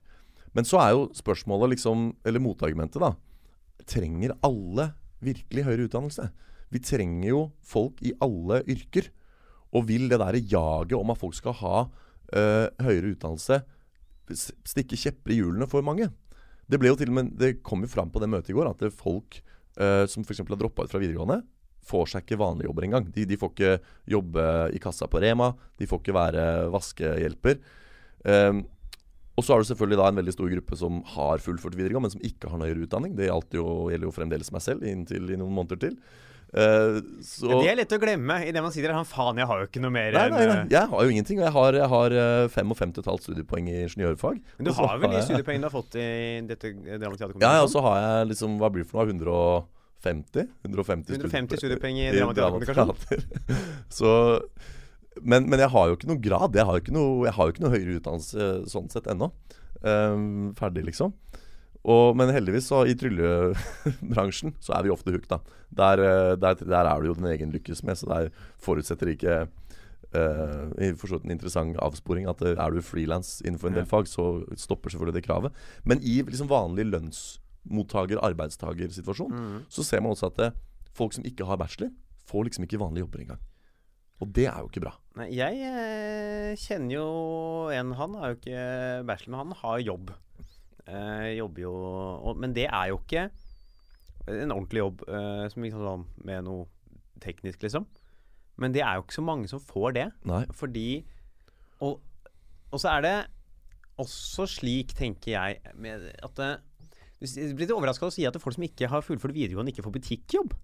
Men så er jo spørsmålet liksom, eller motargumentet, da Trenger alle virkelig høyere utdannelse? Vi trenger jo folk i alle yrker. Og vil det derre jaget om at folk skal ha uh, høyere utdannelse stikke kjepper i hjulene for mange? Det ble jo til og med, det kom jo fram på det møtet i går at folk uh, som f.eks. har droppa ut fra videregående, får seg ikke vanlige jobber engang. De, de får ikke jobbe i kassa på Rema, de får ikke være vaskehjelper. Um, og så har du selvfølgelig da en veldig stor gruppe som har fullført videregående, men som ikke har høyere utdanning. Det jo, gjelder jo fremdeles meg selv inntil i noen måneder til. Uh, så det er lett å glemme idet man sier. Han faen, jeg har jo ikke noe mer Nei, nei, nei, eh, jeg har jo ingenting. Jeg har, jeg har eh, 55,5 studiepoeng i ingeniørfag. Men du har vel de studiepoengene du har fått i dette dramateaterkombinasjonen? Ja, ja, og så har jeg liksom Hva blir det for noe? 150? 150, 150 studiepenger i dramateater. *laughs* så men, men jeg har jo ikke noe grad. Jeg har jo ikke noe, jeg har jo ikke noe høyere utdannelse sånn sett ennå. Um, ferdig, liksom. Og, men heldigvis så i tryllebransjen så er vi ofte hooked, da. Der, eh, der, der er du jo din egen lykkes med, så der forutsetter ikke uh, i for en interessant avsporing at eh, er du frilans innenfor en del fag, så stopper selvfølgelig det kravet. Men i liksom vanlig lønnsmottaker, arbeidstagersituasjon, Mm. så ser man også at det, folk som ikke har bachelor, får liksom ikke vanlige jobber engang. Og det er jo ikke bra. Nei, jeg eh, kjenner jo en Han har jo ikke bachelor, men han har jobb. Eh, jobber jo og, Men det er jo ikke en ordentlig jobb eh, som liksom sånn med noe teknisk, liksom. Men det er jo ikke så mange som får det. Nei. Fordi Og, og så er det også slik, tenker jeg, med at det, du blir litt overraska å si at folk som ikke har fullført videregående, ikke får butikkjobb.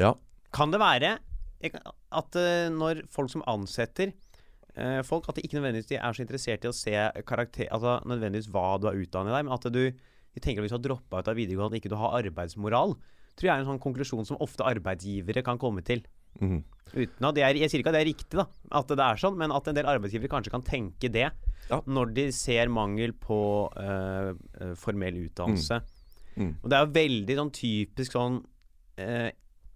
Ja. Kan det være at eh, når folk som ansetter eh, folk, at de ikke nødvendigvis er så interessert i å se karakter Altså nødvendigvis hva du har utdannet deg, men at du de tenker at hvis du har droppa ut av videregående, ikke du har arbeidsmoral, tror jeg er en sånn konklusjon som ofte arbeidsgivere kan komme til. Mhm. Uten at det er, Jeg sier ikke at det er riktig, da, at det er sånn, men at en del arbeidsgivere kanskje kan tenke det Ja. når de ser mangel på eh, formell utdannelse. Mm. Og det er jo veldig sånn typisk sånn uh,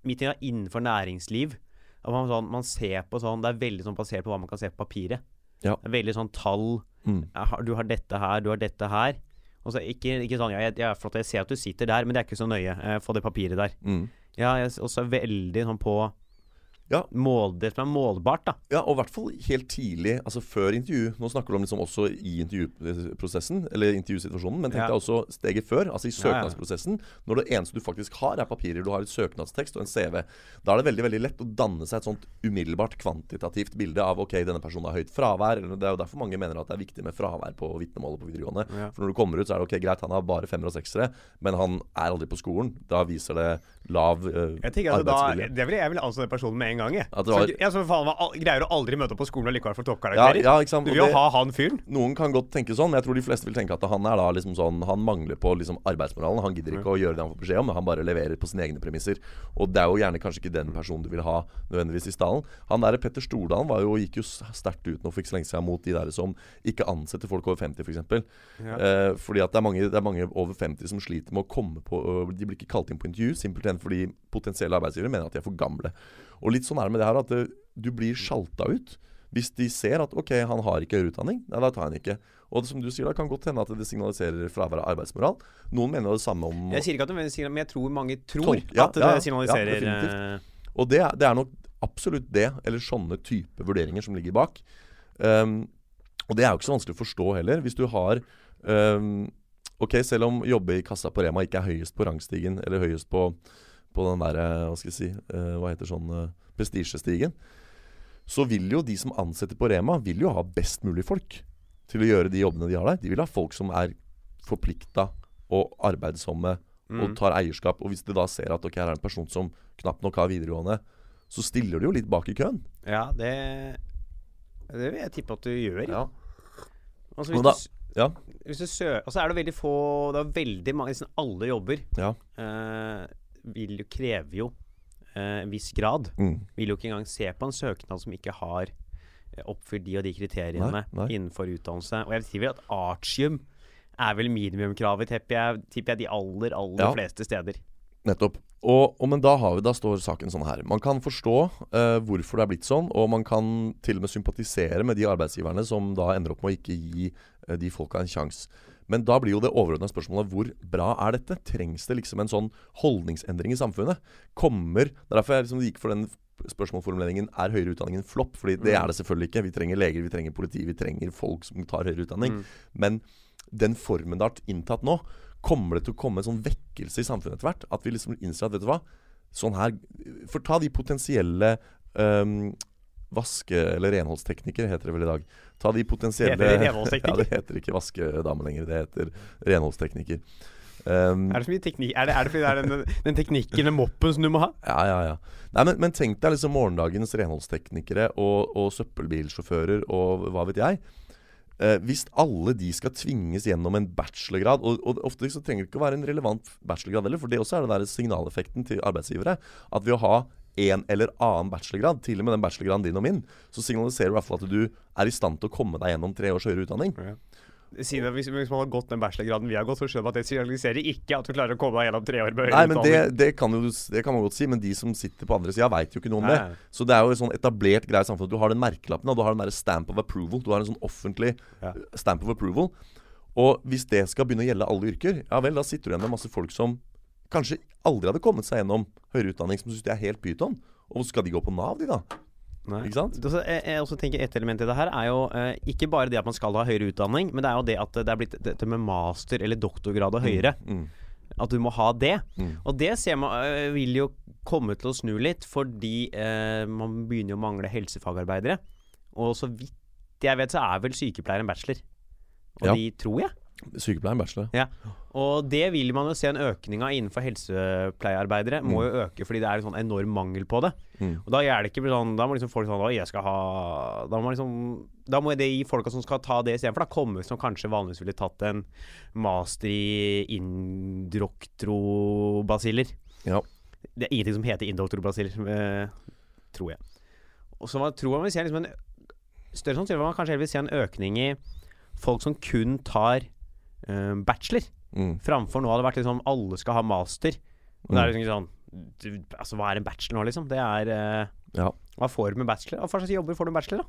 midt innenfor næringsliv. At man, sånn, man ser på sånn Det er veldig sånn basert på hva man kan se på papiret. Ja. Det er veldig sånn tall. Mm. Du har dette her, du har dette her. Og så ikke, ikke sånn ja, jeg, jeg, flott, jeg ser at du sitter der, men det er ikke så nøye. Eh, få det papiret der. Mm. Ja, jeg er også veldig sånn på Ja. Mål, det som er målbart, da. Ja, og i hvert fall helt tidlig, altså før intervju. Nå snakker du om liksom også i intervjuprosessen, eller intervjusituasjonen, men tenk Ja. deg også steget før, altså i søknadsprosessen. Når det eneste du faktisk har, er papirer. Du har et søknadstekst og en CV. Da er det veldig veldig lett å danne seg et sånt umiddelbart kvantitativt bilde av ok, denne personen har høyt fravær. eller Det er jo derfor mange mener at det er viktig med fravær på vitnemålet på videregående. Ja. For når du kommer ut, så er det ok, greit, han har bare femmer og seksere, men han er aldri på skolen. Da viser det lav uh, Jeg tenker at da, det vil jeg vil altså den personen med en gang. Jeg. Var- Så, jeg så faen, al- greier å aldri møte opp på skolen og likevel få toppkarakterer. ja, ja, du vil jo ha han fyren. Noen kan godt tenke sånn, men jeg tror de fleste vil tenke at han er da liksom sånn Han mangler på liksom arbeidsmoralen. Han gidder ikke å gjøre det han får beskjed om, han bare leverer på sine egne premisser. Og det er jo gjerne kanskje ikke den personen du vil ha nødvendigvis i stallen. Han der Petter Stordalen var jo, gikk jo sterkt ut nå for ikke så lenge siden mot de der som ikke ansetter folk over 50, f.eks. Ja. Eh, fordi at det er, mange, det er mange over 50 som sliter med å komme på De blir ikke kalt inn på intervju, simpelthen fordi potensielle arbeidsgivere mener at de er for gamle. Og litt sånn er det med det her at det, du blir sjalta ut. Hvis de ser at ok, han har ikke høyere utdanning, nei, da tar han ikke. Og som du sier, da kan godt hende at det signaliserer fravær av arbeidsmoral. Noen mener det samme om Jeg sier ikke at det signaliserer, det, men jeg tror mange tror Tolk- ja, at det ja, ja, definitivt. eh, Og det, det er nok absolutt det, eller sånne type vurderinger som ligger bak. Um, og det er jo ikke så vanskelig å forstå heller. Hvis du har um, Ok, selv om jobbe i kassa på Rema ikke er høyest på rangstigen, eller høyest på, på den derre Hva skal jeg si eh, Hva heter sånn uh, prestisjestigen, så vil jo de som ansetter på Rema, vil jo ha best mulig folk til å gjøre de jobbene de har der. De vil ha folk som er forplikta og arbeidsomme og mm. tar eierskap. Og hvis de da ser at ok, her er en person som knapt nok har videregående, så stiller de jo litt bak i køen. Ja, det Det vil jeg tippe at du gjør. Ja. Altså, hvis da- du, ja. hvis du søker Og så er det veldig få Det er veldig mange Nesten alle jobber Ja. eh, vil jo kreve jo eh, en viss grad. Mm. Vil jo ikke engang se på en søknad som ikke har eh, oppfylt de og de kriteriene Nei, nei. innenfor utdannelse. Og jeg tviler at artium er vel minimumkravet, tipper jeg, de aller, aller Ja. fleste steder. Nettopp. Og, og, men da, har vi, da står saken sånn her. Man kan forstå uh, hvorfor det er blitt sånn, og man kan til og med sympatisere med de arbeidsgiverne som da ender opp med å ikke gi uh, de folka en sjanse. Men da blir jo det overordna spørsmålet hvor bra er dette? Trengs det liksom en sånn holdningsendring i samfunnet? Kommer er derfor jeg liksom gikk for den spørsmålsformuleringen er høyere utdanning en flopp? Fordi det Mm. er det selvfølgelig ikke. Vi trenger leger, vi trenger politi, vi trenger folk som tar høyere utdanning. Mm. Men den formen det har inntatt nå, kommer det til å komme en sånn vekkelse i samfunnet etter hvert? At vi liksom innser at vet du hva, sånn her For ta de potensielle um, vaske- eller renholdsteknikere, heter det vel i dag. Ta de potensielle Heter det renholdstekniker? *laughs* ja, det heter ikke vaskedame lenger. Det heter renholdstekniker. Um, Er det så mye teknikk Er det, er det fordi det er den, den teknikken den moppen som du må ha? ja, ja, ja. Nei, men, men tenk deg liksom morgendagens renholdsteknikere og, og søppelbilsjåfører og hva vet jeg. Eh, hvis alle de skal tvinges gjennom en bachelorgrad og, og ofte så trenger det ikke å være en relevant bachelorgrad heller, for det også er den der signaleffekten til arbeidsgivere. At ved å ha en eller annen bachelorgrad, til og med den bachelorgraden din og min, så signaliserer du i hvert fall at du er i stand til å komme deg gjennom tre års høyere utdanning. Siden hvis, hvis man har gått den bachelorgraden vi har gått, så skjønner man at det signaliserer ikke at du klarer å komme deg gjennom tre år med Nei, men det, det, kan jo, det kan man godt si, men de som sitter på andre sida, veit jo ikke noe om det. Så det er jo et sånn etablert greie i samfunnet. Du har den merkelappen, og du har den der stamp of approval. Du har en sånn offentlig Ja. stamp of approval. Og hvis det skal begynne å gjelde alle yrker, ja vel, da sitter du igjen med masse folk som kanskje aldri hadde kommet seg gjennom høyere utdanning, som syns de er helt pyton. Og skal de gå på Nav, de da? Nei. Ikke sant? Det jeg, jeg også tenker Et element i det her er jo eh, ikke bare det at man skal ha høyere utdanning, men det er jo det at det er blitt dette med master eller doktorgrad og høyere. Mm. At du må ha det. Mm. Og det ser man eh, vil jo komme til å snu litt, fordi eh, man begynner jo å mangle helsefagarbeidere. Og så vidt jeg vet, så er vel sykepleier en bachelor. Og Ja. de tror jeg. Sykepleier, bachelor. Ja. Og det vil man jo se en økning av innenfor helsepleiearbeidere. Må jo øke fordi det er en sånn enorm mangel på det. Mm. Og da er det ikke sånn Da må liksom folk sånn jeg skal ha Da må liksom Da må det gi folka som skal ta det istedenfor, da komme som kanskje vanligvis ville tatt en master i indoktrobasiller. Ja. Det er ingenting som heter indoktrobasiller, eh, tror jeg. Og så man tror man vil se liksom en større sannsynlighet man kanskje vil se en økning i folk som kun tar bachelor, Mm. framfor nå hadde det vært liksom alle skal ha master. Og det er Mm. liksom sånn du, Altså, hva er en bachelor nå, liksom? Det er eh, Ja. Hva får du med bachelor? Hva slags jobber får du med bachelor, da?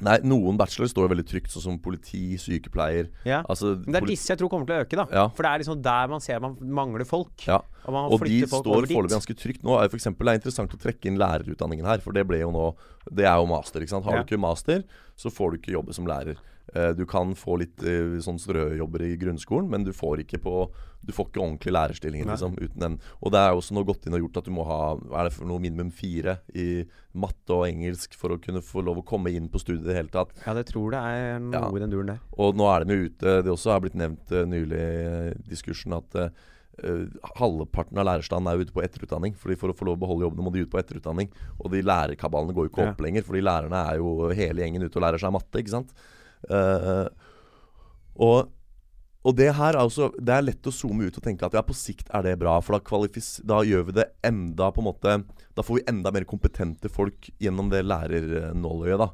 Nei, noen bachelor står jo veldig trygt, sånn som politi, sykepleier Ja. Altså Men det er disse jeg tror kommer til å øke, da. Ja. For det er liksom der man ser man mangler folk. Ja. Og Og de står foreløpig ganske trygt nå. For eksempel, det er interessant å trekke inn lærerutdanningen her, for det ble jo nå Det er jo master, ikke sant. Har du ikke master, så får du ikke jobbe som lærer. Eh, Du kan få litt eh, sånn strøjobber i grunnskolen, men du får ikke på Du får ikke ordentlige lærerstillinger liksom, uten den. Og det er også nå gått inn og gjort at du må ha er det for noe minimum fire i matte og engelsk for å kunne få lov å komme inn på studiet i det hele tatt. Ja, det tror det er noe Ja. i den duren der. Og nå er de jo ute Det også har blitt nevnt eh, nylig i diskursen at uh, halvparten av lærerstanden er ute på etterutdanning. Fordi For å få lov å beholde jobbene må de ut på etterutdanning. Og de lærerkabalene går jo ikke Ja. opp lenger, fordi lærerne er jo hele gjengen ute og lærer seg matte. ikke sant? Eh, og, og det her er også Det er lett å zoome ut og tenke at ja, på sikt er det bra. For da, da gjør vi det enda på en måte Da får vi enda mer kompetente folk gjennom det lærernåløyet, da.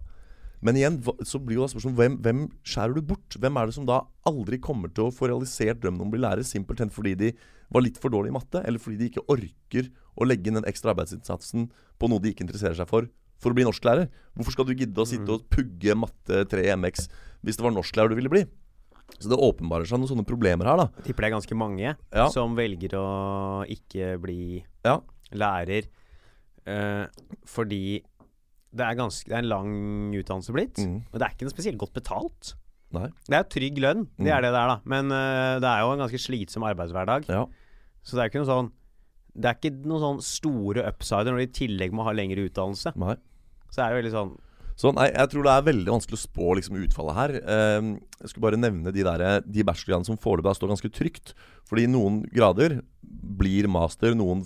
Men igjen så blir jo da spørsmålet hvem, hvem skjærer du bort? Hvem er det som da aldri kommer til å få realisert drømmen om å bli lærer, simpelthen fordi de var litt for dårlige i matte, eller fordi de ikke orker å legge inn den ekstra arbeidsinnsatsen på noe de ikke interesserer seg for, for å bli norsklærer? Hvorfor skal du gidde å sitte og pugge matte 3 MX hvis det var norsklærer du ville bli? Så det åpenbarer seg noen sånne problemer her, da. Jeg tipper det er ganske mange Ja. som velger å ikke bli Ja. lærer uh, fordi det er, ganske, det er en lang utdannelse blitt. Mm. Og det er ikke noe spesielt godt betalt. Nei. Det er jo trygg lønn, det Mm. er det det er, da. Men uh, det er jo en ganske slitsom arbeidshverdag. Ja. Så det er jo ikke noe sånn Det er ikke noen sånn store upsider når de i tillegg må ha lengre utdannelse. Nei. Så er det veldig sånn Så nei, jeg tror det er veldig vanskelig å spå liksom, utfallet her. Eh, jeg skulle bare nevne de, der, de bachelorgradene som foreløpig står ganske trygt. Fordi noen grader blir master, noen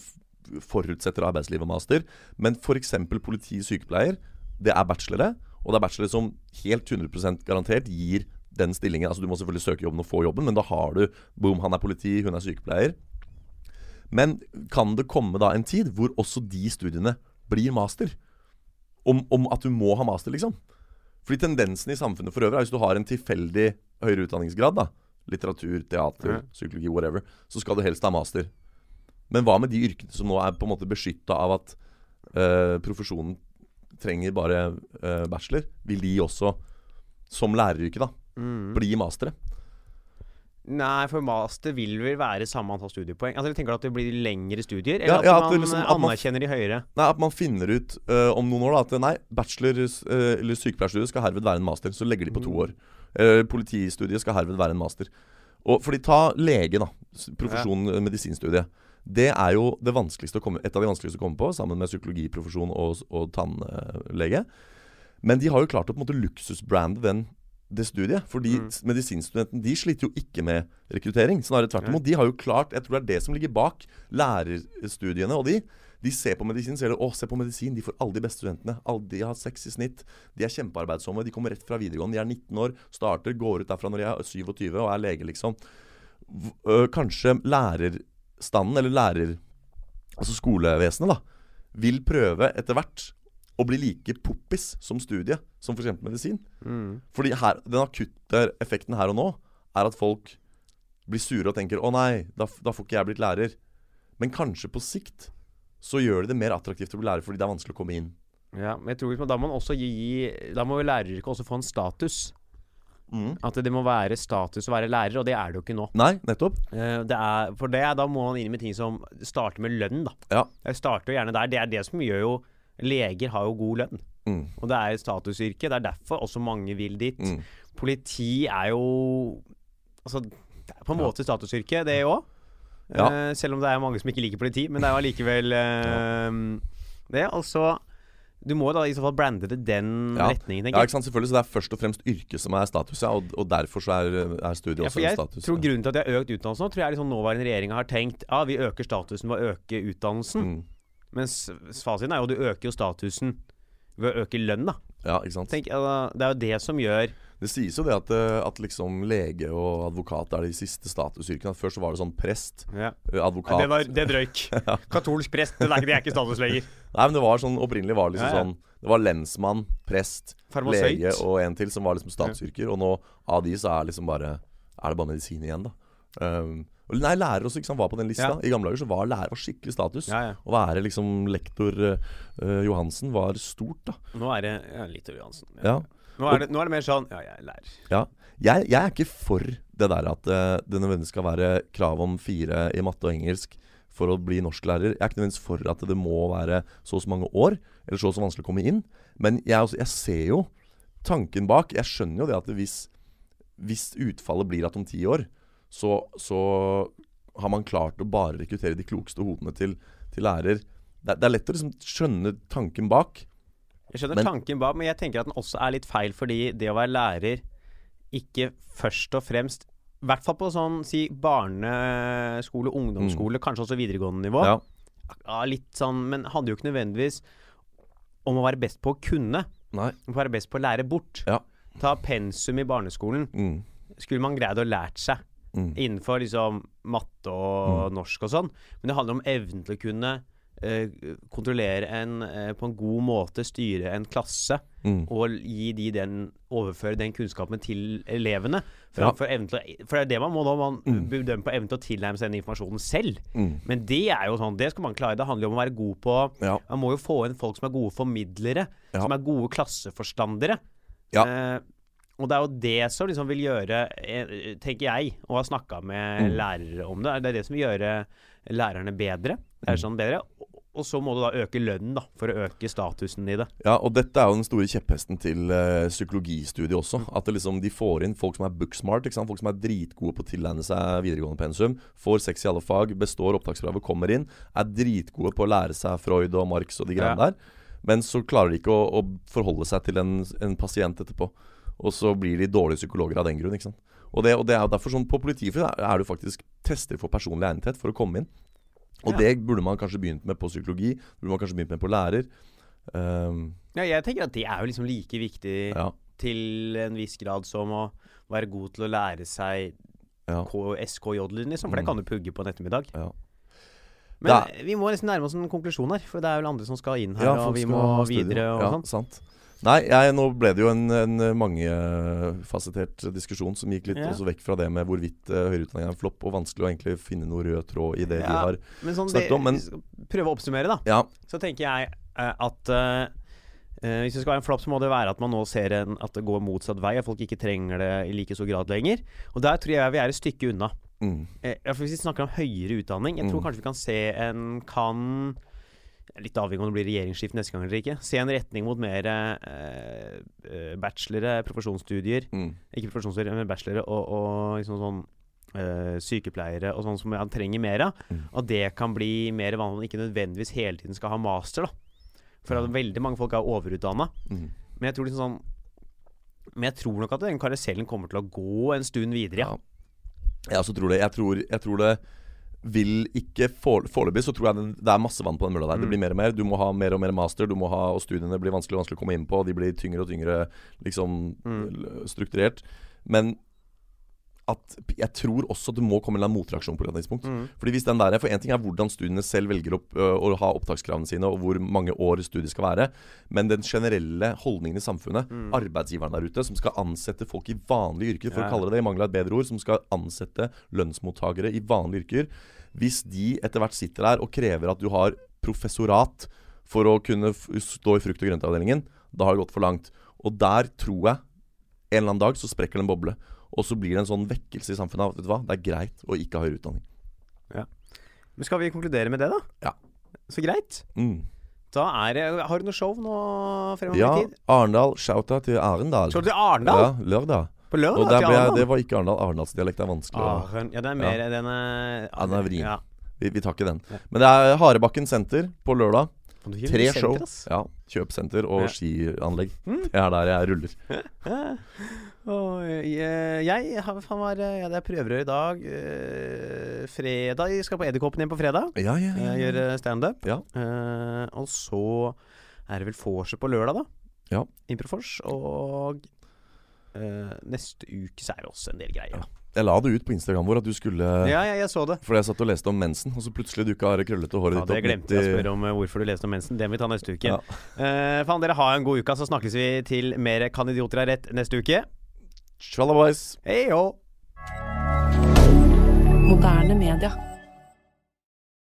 forutsetter arbeidslivet master. Men f.eks. politi, sykepleier, det er bachelore. Og det er bachelor som helt 100% garantert gir den stillingen. Altså Du må selvfølgelig søke jobben og få jobben, men da har du Boom, han er politi, hun er sykepleier. Men kan det komme da en tid hvor også de studiene blir master? Om, om at du må ha master, liksom? Fordi tendensen i samfunnet for øvrig er hvis du har en tilfeldig høyere utdanningsgrad, da litteratur, teater, psykologi, whatever, så skal du helst ha master. Men hva med de yrkene som nå er på en måte beskytta av at uh, profesjonen trenger bare uh, bachelor? Vil de også, som læreryrket, da, mm. bli mastere? Nei, for master vil vel være samme antall studiepoeng. Altså, Tenker du at det blir lengre studier? Eller ja, at at man liksom- at man- anerkjenner de høyere? Nei, At man finner ut uh, om noen år da, at nei, bachelor uh, eller sykepleierstudiet skal herved være en master. Så legger de på to år. Uh, politistudiet skal herved være en master. Og fordi Ta lege, da. Profesjonen Profesjon eh, medisinstudiet. Det er jo det å komme, et av de vanskeligste å komme på, sammen med psykologiprofesjon og, og tannlege. Men de har jo klart å på en måte luksusbrande den, det studiet. Fordi Mm. medisinstudentene de sliter jo ikke med rekruttering. Snarere tvert imot. De har jo klart Jeg tror det er det som ligger bak lærerstudiene. Og de de ser på medisin ser de, å, se på medisin, de får alle de beste studentene. Alle de har seks i snitt. De er kjempearbeidsomme. De kommer rett fra videregående. De er 19 år, starter, går ut derfra når de er 27 og er lege, liksom. Kanskje lærerstanden, eller lærer... Altså skolevesenet, da, vil prøve etter hvert å bli like poppis som studie som f.eks. medisin. Mm. Fordi her, den akutte effekten her og nå er at folk blir sure og tenker 'Å nei, da, da får ikke jeg blitt lærer'. Men kanskje på sikt så gjør det det mer attraktivt å bli lærer fordi det er vanskelig å komme inn. Ja, men jeg tror liksom, da må man også gi Da må læreryrket også få en status. At det må være status å være lærer, og det er det jo ikke nå. Nei, nettopp. uh, det er, for det, da må man inn med ting som starter med lønn, da. Ja. Jeg starter jo gjerne der. Det er det som gjør jo Leger har jo god lønn. Mm. Og det er et statusyrke. Det er derfor også mange vil dit. Mm. Politi er jo Altså, det er på en måte statusyrke, det òg. Ja. Uh, selv om det er mange som ikke liker politi, men det er jo allikevel *laughs* eh, det. Altså Du må da i så fall brande det den Ja. retningen, Ja, ikke sant, selvfølgelig. Så det er først og fremst yrket som er status, ja, og, og derfor så er, er studiet Ja, også jeg en status. tror. Grunnen til at de har økt utdannelsen nå, tror jeg liksom nåværende regjering har tenkt Ja, vi øker statusen ved å øke utdannelsen. Mm. Mens fasiten er jo at du øker jo statusen ved å øke lønn, da. Ja, ikke sant. Tenk, det er jo det som gjør Det sies jo det at, eh, at liksom lege og advokat er de siste statusyrkene. Først var det sånn prest, ja. eh, advokat Det, var, det drøyk. *laughs* Katolsk prest, det er, det er ikke status lenger. Nei, men det var sånn opprinnelig var det liksom Ja, ja. sånn Det var lensmann, prest, Farmasøyt. lege og en til som var liksom statsyrker. Og nå av de så er liksom bare Er det bare medisin igjen, da. Um, nei, lærer også ikke sant, var på den lista. Ja. I gamle dager så var lærer var skikkelig status. Ja, ja. Å være liksom lektor eh, Johansen var stort, da. Nå er det ja, litt Johansen. Ja. Nå er det, nå er det mer sånn Ja, jeg er lærer. Ja. Jeg, jeg er ikke for det der at eh, det nødvendigvis skal være krav om fire i matte og engelsk for å bli norsklærer. Jeg er ikke nødvendigvis for at det må være så og så mange år, eller så og så vanskelig å komme inn. Men jeg, også, jeg ser jo tanken bak. Jeg skjønner jo det at hvis, hvis utfallet blir at om ti år, så, så har man klart å bare rekruttere de klokeste hodene til, til lærer. Det, er- det er lett å liksom skjønne tanken bak. Jeg skjønner Men- tanken bak, men jeg tenker at den også er litt feil, fordi det å være lærer ikke først og fremst I hvert fall på sånn si barneskole, ungdomsskole, kanskje også videregående nivå. Ja. Ja, litt sånn, men handler jo ikke nødvendigvis om å være best på å kunne. Nei. Om å være best på å lære bort. Ja. Ta pensum i barneskolen. Mm. Skulle man greid å lært seg Mm. innenfor liksom matte og norsk og sånn. Men det handler om evnen til å kunne eh, kontrollere en eh, på en god måte, styre en klasse. Mm. Og gi de den overføre den kunnskapen til elevene. Ja. for, evnen til å For det er det man må nå. Man bedømmer på evnen til å tilnærme seg den informasjonen selv. Mm. Men det er jo sånn, det skal man klare. Det handler jo om å være god på Ja. Man må jo få inn folk som er gode formidlere. Ja. Som er gode klasseforstandere. Ja. Eh, og det er jo det som liksom vil gjøre, eh, tenker jeg, og har snakka med Mm. lærere om det, det er det som vil gjøre lærerne bedre. Mm. Lærerne bedre. Og- så må du da øke lønnen, da, for å øke statusen i det. Ja, og dette er jo den store kjepphesten til uh, psykologistudiet også. At det liksom, de får inn folk som er booksmart, folk som er dritgode på å tilegne seg videregående pensum. Får seks i alle fag, består opptakskravet, kommer inn. Er dritgode på å lære seg Freud og Marx og de greiene Ja. der. Men så klarer de ikke å, å forholde seg til en, en pasient etterpå. Og så blir de dårlige psykologer av den grunn. ikke sant? Og det, og det er jo derfor sånn På politiet er du faktisk tester for personlig egnethet for å komme inn. Og Ja. det burde man kanskje begynt med på psykologi. Burde man kanskje begynt med på lærer. Um, Ja, jeg tenker at det er jo liksom like viktig ja, til en viss grad som å være god til å lære seg ja, SKJ-lyden, liksom. For det Mm. kan du pugge på en ettermiddag. ja. Men Det vi må nesten nærme oss en konklusjon her, for det er vel andre som skal inn her, og vi må videre og ja, sånn. Sant. Nei, jeg, nå ble det jo en, en mangefasettert diskusjon som gikk litt Ja. også vekk fra det med hvorvidt uh, høyere utdanning er en flopp, og vanskelig å egentlig finne noe rød tråd i det vi Ja. har Men sånn, snakket om, men- prøve å oppsummere, da. Ja. Så tenker jeg uh, at uh, Uh, hvis det skal være en flopp, så må det være at man nå ser en, at det går motsatt vei. At folk ikke trenger det i like stor grad lenger. Og der tror jeg vi er et stykke unna. Mm, Uh, hvis vi snakker om høyere utdanning, jeg tror Mm. kanskje vi kan se en kan Litt avhengig om det blir regjeringsskifte neste gang eller ikke. Se en retning mot mer eh, eh, bachelore, profesjonsstudier. mm, Ikke profesjonsstudier, men bachelore og, og liksom sånn eh, sykepleiere og sånn som man trenger mer av. Mm. Og det kan bli mer vanlig man ikke nødvendigvis hele tiden skal ha master, da. For at veldig mange folk er overutdanna. mm. Men jeg tror liksom sånn Men jeg tror nok at den karusellen kommer til å gå en stund videre, ja. Ja. Jeg også tror det. Jeg tror, jeg tror det vil ikke for- Foreløpig så tror jeg det, det er masse vann på den mølla der. Det Mm. blir mer og mer. Du må ha mer og mer master, du må ha, og studiene blir vanskelig og vanskelig å komme inn på. De blir tyngre og tyngre liksom Mm. strukturert. Men at jeg tror også det må komme en motreaksjon på et tidspunkt. Mm. Fordi hvis den der, For én ting er hvordan studiene selv velger opp, ø, å ha opptakskravene sine, og hvor mange år studiet skal være. Men den generelle holdningen i samfunnet, Mm. arbeidsgiveren der ute, som skal ansette folk i vanlige yrker, for Ja. å kalle det det, i mangel av et bedre ord, som skal ansette lønnsmottakere i vanlige yrker Hvis de etter hvert sitter der og krever at du har professorat for å kunne stå i frukt- og grøntavdelingen, da har det gått for langt. Og der tror jeg en eller annen dag så sprekker det en boble. Og så blir det en sånn vekkelse i samfunnet av at det er greit å ikke ha høyere utdanning. Men skal vi konkludere med det, da? Ja. Så greit. Mm. Da er det Har du noe show nå fremover Ja, i tid? Arendal. Shout-out til Arendal. Du til Arendal? Ja, lørdag. På lørdag? Og der til Arendal? det var ikke Arendal. Arendalsdialekt er vanskelig. Aren, ja, det er mer den er, Ja, den er vrien. Ja. vi, vi tar ikke den. Ja. Men det er Harebakken senter på lørdag. Tre show. Ja, Kjøpesenter og Ja. skianlegg. Mm. Det er der jeg ruller. Og jeg, jeg har faen var ja, Det er prøverør i dag. Eh, fredag Jeg skal på Edderkoppen igjen på fredag. Ja, ja, ja. Jeg ja. gjør standup. Ja. Eh, og så er det vel vorset på lørdag, da. Ja. Improfors. Og eh, neste uke så er det også en del greier. Ja. Jeg la det ut på Instagram vår at du skulle Ja, ja, jeg så det. Fordi jeg satt og leste om mensen, og så plutselig dukka det krøllete håret Ja, ditt det opp. glemte jeg å spørre om eh, hvorfor du leste om mensen. Det må vi ta neste uke. Ja. Eh, faen, dere ha en god uke, så snakkes vi til mer Kan idioter ha rett neste uke. Tjallabais. Hei hå! Moderne media.